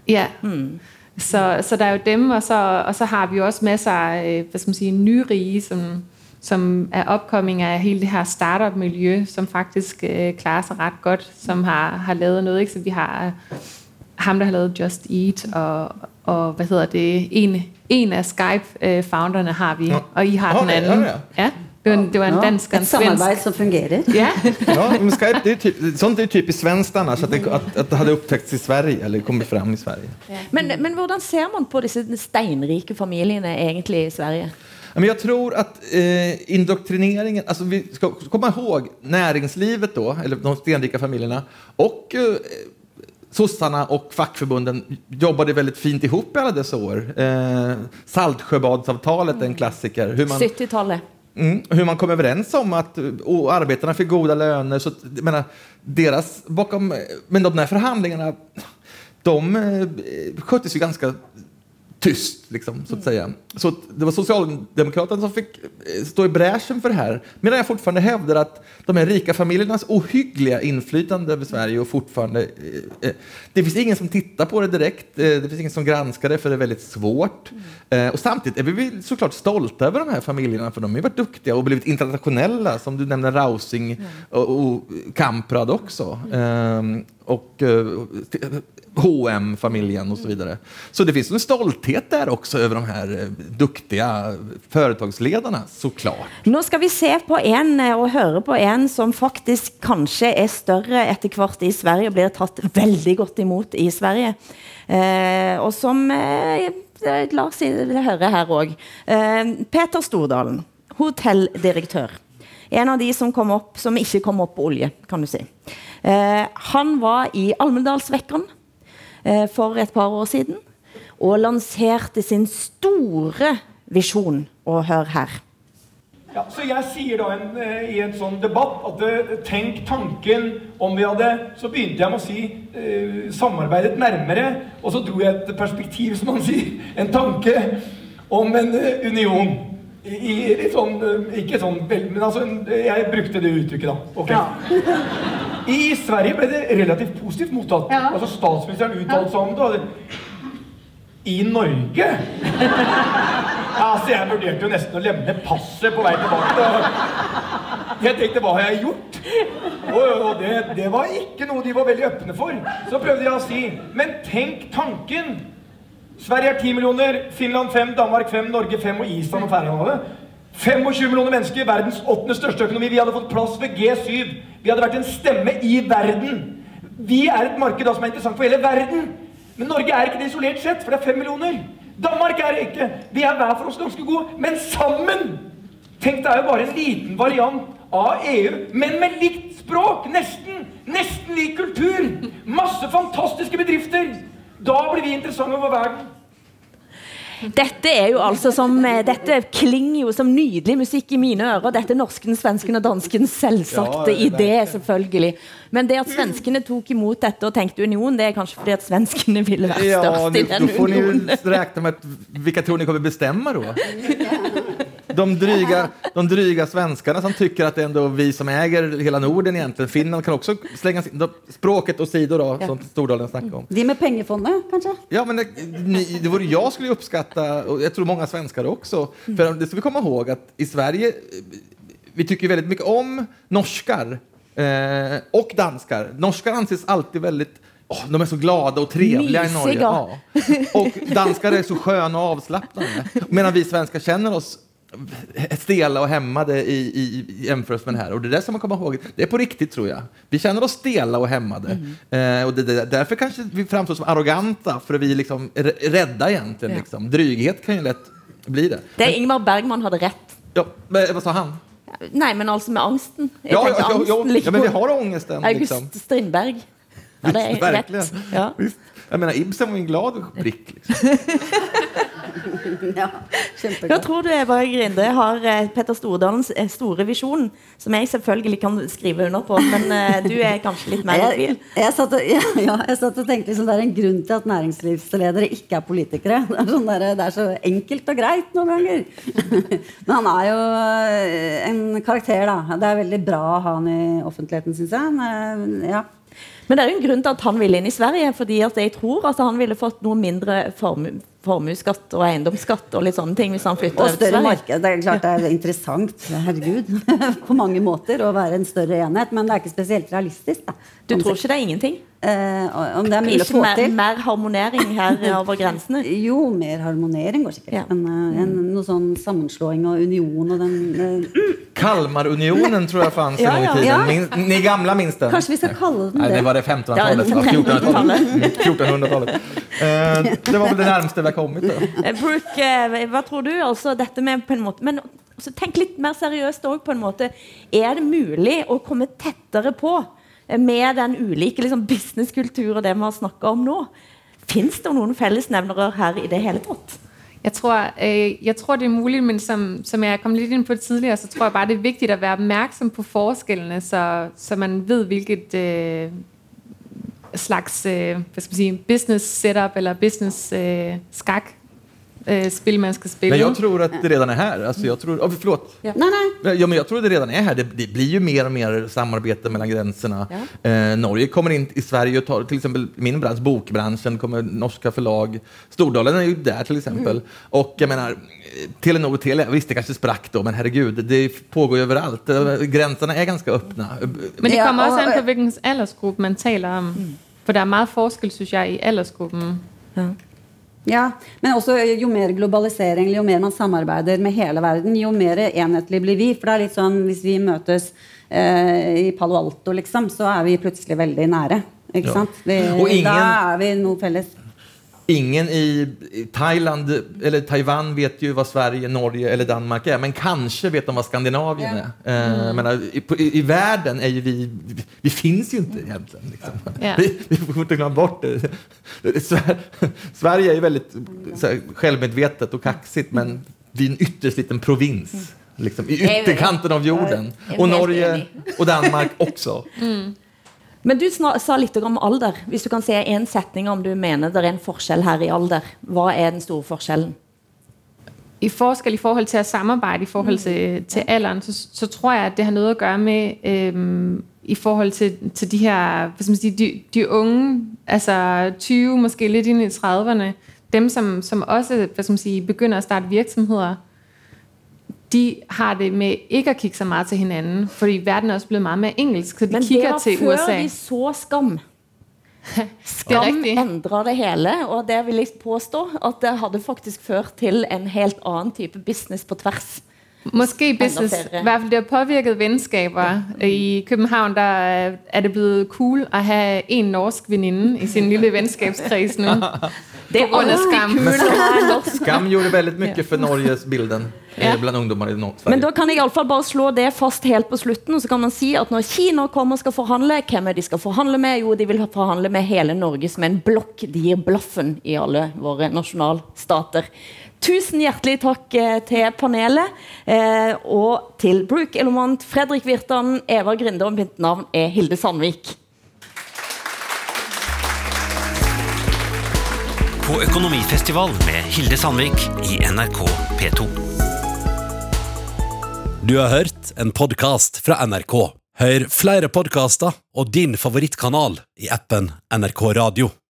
Ja. Mm. Så, så der er jo dem, og så, og så har vi jo også masser av øh, hvad skal man sige, nyrige, som, som er oppkomming af hele det her startup-miljø, som faktisk øh, klarer sig ret godt, som har, har lavet noget. Ikke? Så vi har øh, ham, der har lavet Just Eat, og, og hvad hedder det, en, en af Skype-founderne har vi, Nå. og I har den anden. har det? Ja, det var, en- en Ja, dansk og en Et samarbeid som fungerer. Yeah. Ja, men Skype, det är typ, sånt är typiskt svenskt annars, att det, att, att det hade upptäckts i Sverige, eller kommit fram i Sverige. Men, men hvordan ser man på disse steinrike familiene egentlig i Sverige? Men jag tror att eh, indoktrineringen, alltså vi ska komma ihåg näringslivet då, eller de stenrika familjerna, och eh, sossarna och fackförbunden jobbade väldigt fint ihop i alla dessa år. Eh, Saltsjöbadsavtalet är en klassiker. 70-tallet. Mm, man kom överens om att och arbetarna fick goda löner. Så, jag menar, bakom, men de där förhandlingarna, de skjøttes sköttes ju ganska tyst, liksom, så att säga. Så det var Socialdemokraterna som fick eh, stå i bräschen för det här. Medan jag fortfarande hävdar att de här rika familjernas ohyggliga inflytande över Sverige och fortfarande... eh, eh, Det finns ingen som tittar på det direkt, eh, det finns ingen som granskar det för det är väldigt svårt. Eh, Och samtidigt är vi såklart stolta över de här familjerna för de har varit duktiga och blivit internationella, som du nämner Rausing och, och Kamprad också. Ehm, Och eh, hm familjen och så vidare. Så det finns en stolthet der også over de här duktige duktiga företagsledarna, såklart. Nå skal vi se på en eh, og høre på en som faktisk kanskje er større etter hvert i Sverige og blir tatt veldig godt imot i Sverige. Eh, og som eh, eh, la oss høre her òg. Eh, Peter Stordalen, hotelldirektør. En av de som kom opp, som ikke kom opp på olje, kan du si. Eh, han var i Almedalsvekkeren eh, for et par år siden og lanserte sin store visjon. Og hør her. Ja, så jeg sier da en, eh, i en sånn debatt at eh, tenk tanken om vi hadde Så begynte jeg med å si eh, samarbeidet nærmere, og så dro jeg et perspektiv, som man sier, en tanke om en eh, union. I, i sånn eh, Ikke sånn vel- Men altså, jeg brukte det uttrykket, da. Ok. I Sverige ble det relativt positivt mottatt. Altså Statsministeren uttalte seg om det. I Norge Altså, Jeg vurderte jo nesten å lemne passet på vei tilbake. Jeg tenkte, hva har jeg gjort? Og, og det, det var ikke noe de var veldig åpne for. Så prøvde jeg å si, men tenk tanken. Sverige er 10 millioner, Finland 5, Danmark 5, Norge 5 og Island og Færøyene hadde. 25 millioner mennesker, verdens åttende største økonomi. Vi hadde fått plass ved G7. Vi hadde vært en stemme i verden. Vi er et marked som er interessant for hele verden. Men Norge er ikke det isolert sett, for det er fem millioner. Danmark er det ikke. Vi er hver for oss ganske gode, men sammen! Tenk, det er jo bare en liten variant av EU, men med likt språk. Nesten. Nesten lik kultur. Masse fantastiske bedrifter. Da blir vi interessante over verden. Dette er jo altså som eh, Dette klinger jo som nydelig musikk i mine ører. Dette er norsken, svensken og dansken selvsagte Ja, idé, selvfølgelig. Men det at svenskene tok imot dette og tenkte union, det er kanskje fordi at svenskene ville være Ja, størst ni, i den då får ni jo ju räkna med hvilke tror ni kommer bestemme, då? De dryga, de dryga svenskarna som tycker att det är ändå vi som äger hela Norden egentligen. Finland kan också slänga sin, de, språket åsido då, som Stordalen snackade om. De med pengefondet, kanskje? Ja, men det, ni, det vore jag skulle uppskatta, och jag tror många svenskar också, för det ska vi komma ihåg att i Sverige, vi tycker väldigt mycket om norskar eh, och danskar. Norskar anses alltid väldigt Oh, de är så glada och trevliga i Norge. Mysiga. Ja. Och danskar är så sköna och avslappnade. Medan vi svenskar känner oss stela och hämmade i, i, i jämförelse med det här. Och det där ska man komma ihåg, det är på riktigt tror jag. Vi känner oss stela och hämmade. Eh, och det, det, därför kanske vi framstår som arroganta, för vi liksom är rädda egentligen. Ja. Liksom. Dryghet kan ju lätt bli det. Det Ingmar Bergman hade rett. Ja, men, vad sa han? Nei, men altså med angsten. Jeg Ja, ja, ja, ja, ja, men vi har ångesten. August Liksom. Strindberg. Ja, det Verkligen. rett. Ja. Visst. Jag menar, Ibsen var en glad prick. Liksom. ja, Hva tror du Eva Grinde har eh, Petter Stordalens eh, store visjon, som jeg selvfølgelig kan skrive under på, men eh, du er kanskje litt mer i tvil? Jeg, jeg, satt og, ja, ja, jeg satt og tenkte liksom, Det er en grunn til at næringslivsledere ikke er politikere. Det er, sånn der, det er så enkelt og greit noen ganger. Men han er jo en karakter, da. Det er veldig bra å ha han i offentligheten, syns jeg. Men, Ja. Men det er jo en grunn til at han ville inn i Sverige, fordi at jeg tror at han ville fått noe mindre formu formuesskatt og eiendomsskatt og litt sånne ting hvis han flytter Og større Sverige. marked. Det er klart det er interessant herregud, på mange måter å være en større enhet, men det er ikke spesielt realistisk. Da. Du tror ikke det er ingenting? Eh, om det er mulig å få mer, til? mer harmonering her over grensene? Jo, mer harmonering går sikkert. Men uh, en, noe sånn sammenslåing og union og den uh... Kalmarunionen tror jeg fanns Ja, en gang i ja. tiden. Ja. Min, ni gamla minst den? Kanskje vi skal kalle den det var det 1500-talet. Ja, det var 1400-talet. 1500-talet. Mm, 1400-talet. Eh, det var vel det nærmeste vi har kommet. Eh, Brooke, eh, hva tror du? Altså, dette med på en måte Men så tenk litt mer seriøst òg, på en måte. Er det mulig å komme tettere på eh, med den ulike liksom, businesskulturen og det vi har snakka om nå? Fins det noen fellesnevnere her i det hele tatt? Jeg tror, øh, jeg tror, det er mulig, men som, som jeg kom litt inn på tidligere, så tror jeg bare, det er viktig å være oppmerksom på forskellene, så, så man vet hvilket øh, slags øh, hvad skal man sige, business setup eller business øh, skak eh, spel man ska spela. Men jag tror att det redan är här. Alltså jag tror, oh, förlåt. Nej, nej. Ja, men jag tror det redan är här. Det, det blir ju mer och mer samarbete mellan gränserna. Eh, Norge kommer in i Sverige och tar till exempel min bransch, bokbranschen, kommer norska förlag. Stordalen är ju där till exempel. Mm. Och jag menar, Telenor och Telia, visst det kanske sprack då, men herregud, det pågår ju överallt. Eh, Gränserna är ganska öppna. Men det kommer også og- an på, hvilken aldersgruppe man taler om. For der er meget forskel, synes jeg, i aldersgruppen. Ja, men også jo mer globalisering, jo mer man samarbeider med hele verden, jo mer enhetlig blir vi. For det er litt sånn, hvis vi møtes eh, i Palo Alto, liksom, så er vi plutselig veldig nære. Ikke Ja. sant? Vi, Og ingen- Da er vi noe felles. Ingen i Thailand eller Taiwan vet ju vad Sverige, Norge eller Danmark är, men kanske vet de vad Skandinavien är. Eh, Mm. menar, i, i, I världen är ju vi, vi, vi finns ju inte egentligen. Liksom. Yeah. Vi, vi får inte glömma bort det. Sverige väldigt så här, självmedvetet och kaxigt, men vi är en ytterst liten provins. Liksom, I ytterkanten av jorden. Og Och Norge og och Danmark också. Men du sa litt om alder. Hvis du kan si en setning om du mener det er en forskjell her i alder. Hva er den store forskjellen? I forskel i forhold til at samarbejde i forhold til, til alderen, så, så tror jeg, at det har noget at gøre med øhm, i forhold til, til de her, hvad skal man sige, de, de unge, altså 20, måske lidt ind i 30'erne, dem som, som også, hvad skal man sige, begynder at starte virksomheder, de har det med ikke å kigge så mye til hinanden, fordi verden er også blevet mye mer engelsk, så de Men det var til før USA. vi så Skam. Skam endra det hele, og det vil jeg påstå at det hadde faktisk ført til en helt annen type business på tvers. Måske business, i hvert fall det har påvirket vennskaper. I København der er- det blevet cool å ha en norsk venninne i sin lille venskabskreds nu. Det er På alltid skam. kul. Skam gjorde väldigt mycket för Norges bilden eh, bland ungdomar i Norge. Men da kan jeg i alle fall bare slå det fast helt på slutten, og så kan man si at når Kina kommer og skal forhandle, hvem er de skal forhandle med? Jo, de vil forhandle med hele Norge som en blokk. De gir blaffen i alle våre nasjonalstater. Tusen hjertelig takk eh, til panelet, eh, og til Brooke Elomant, Fredrik Virtan, Eva Grinde, og mitt navn er Hilde Sandvik. På Økonomifestival med Hilde Sandvik i NRK P2. Du har hørt en podkast fra NRK. Hør flere podkaster og din favorittkanal i appen NRK Radio.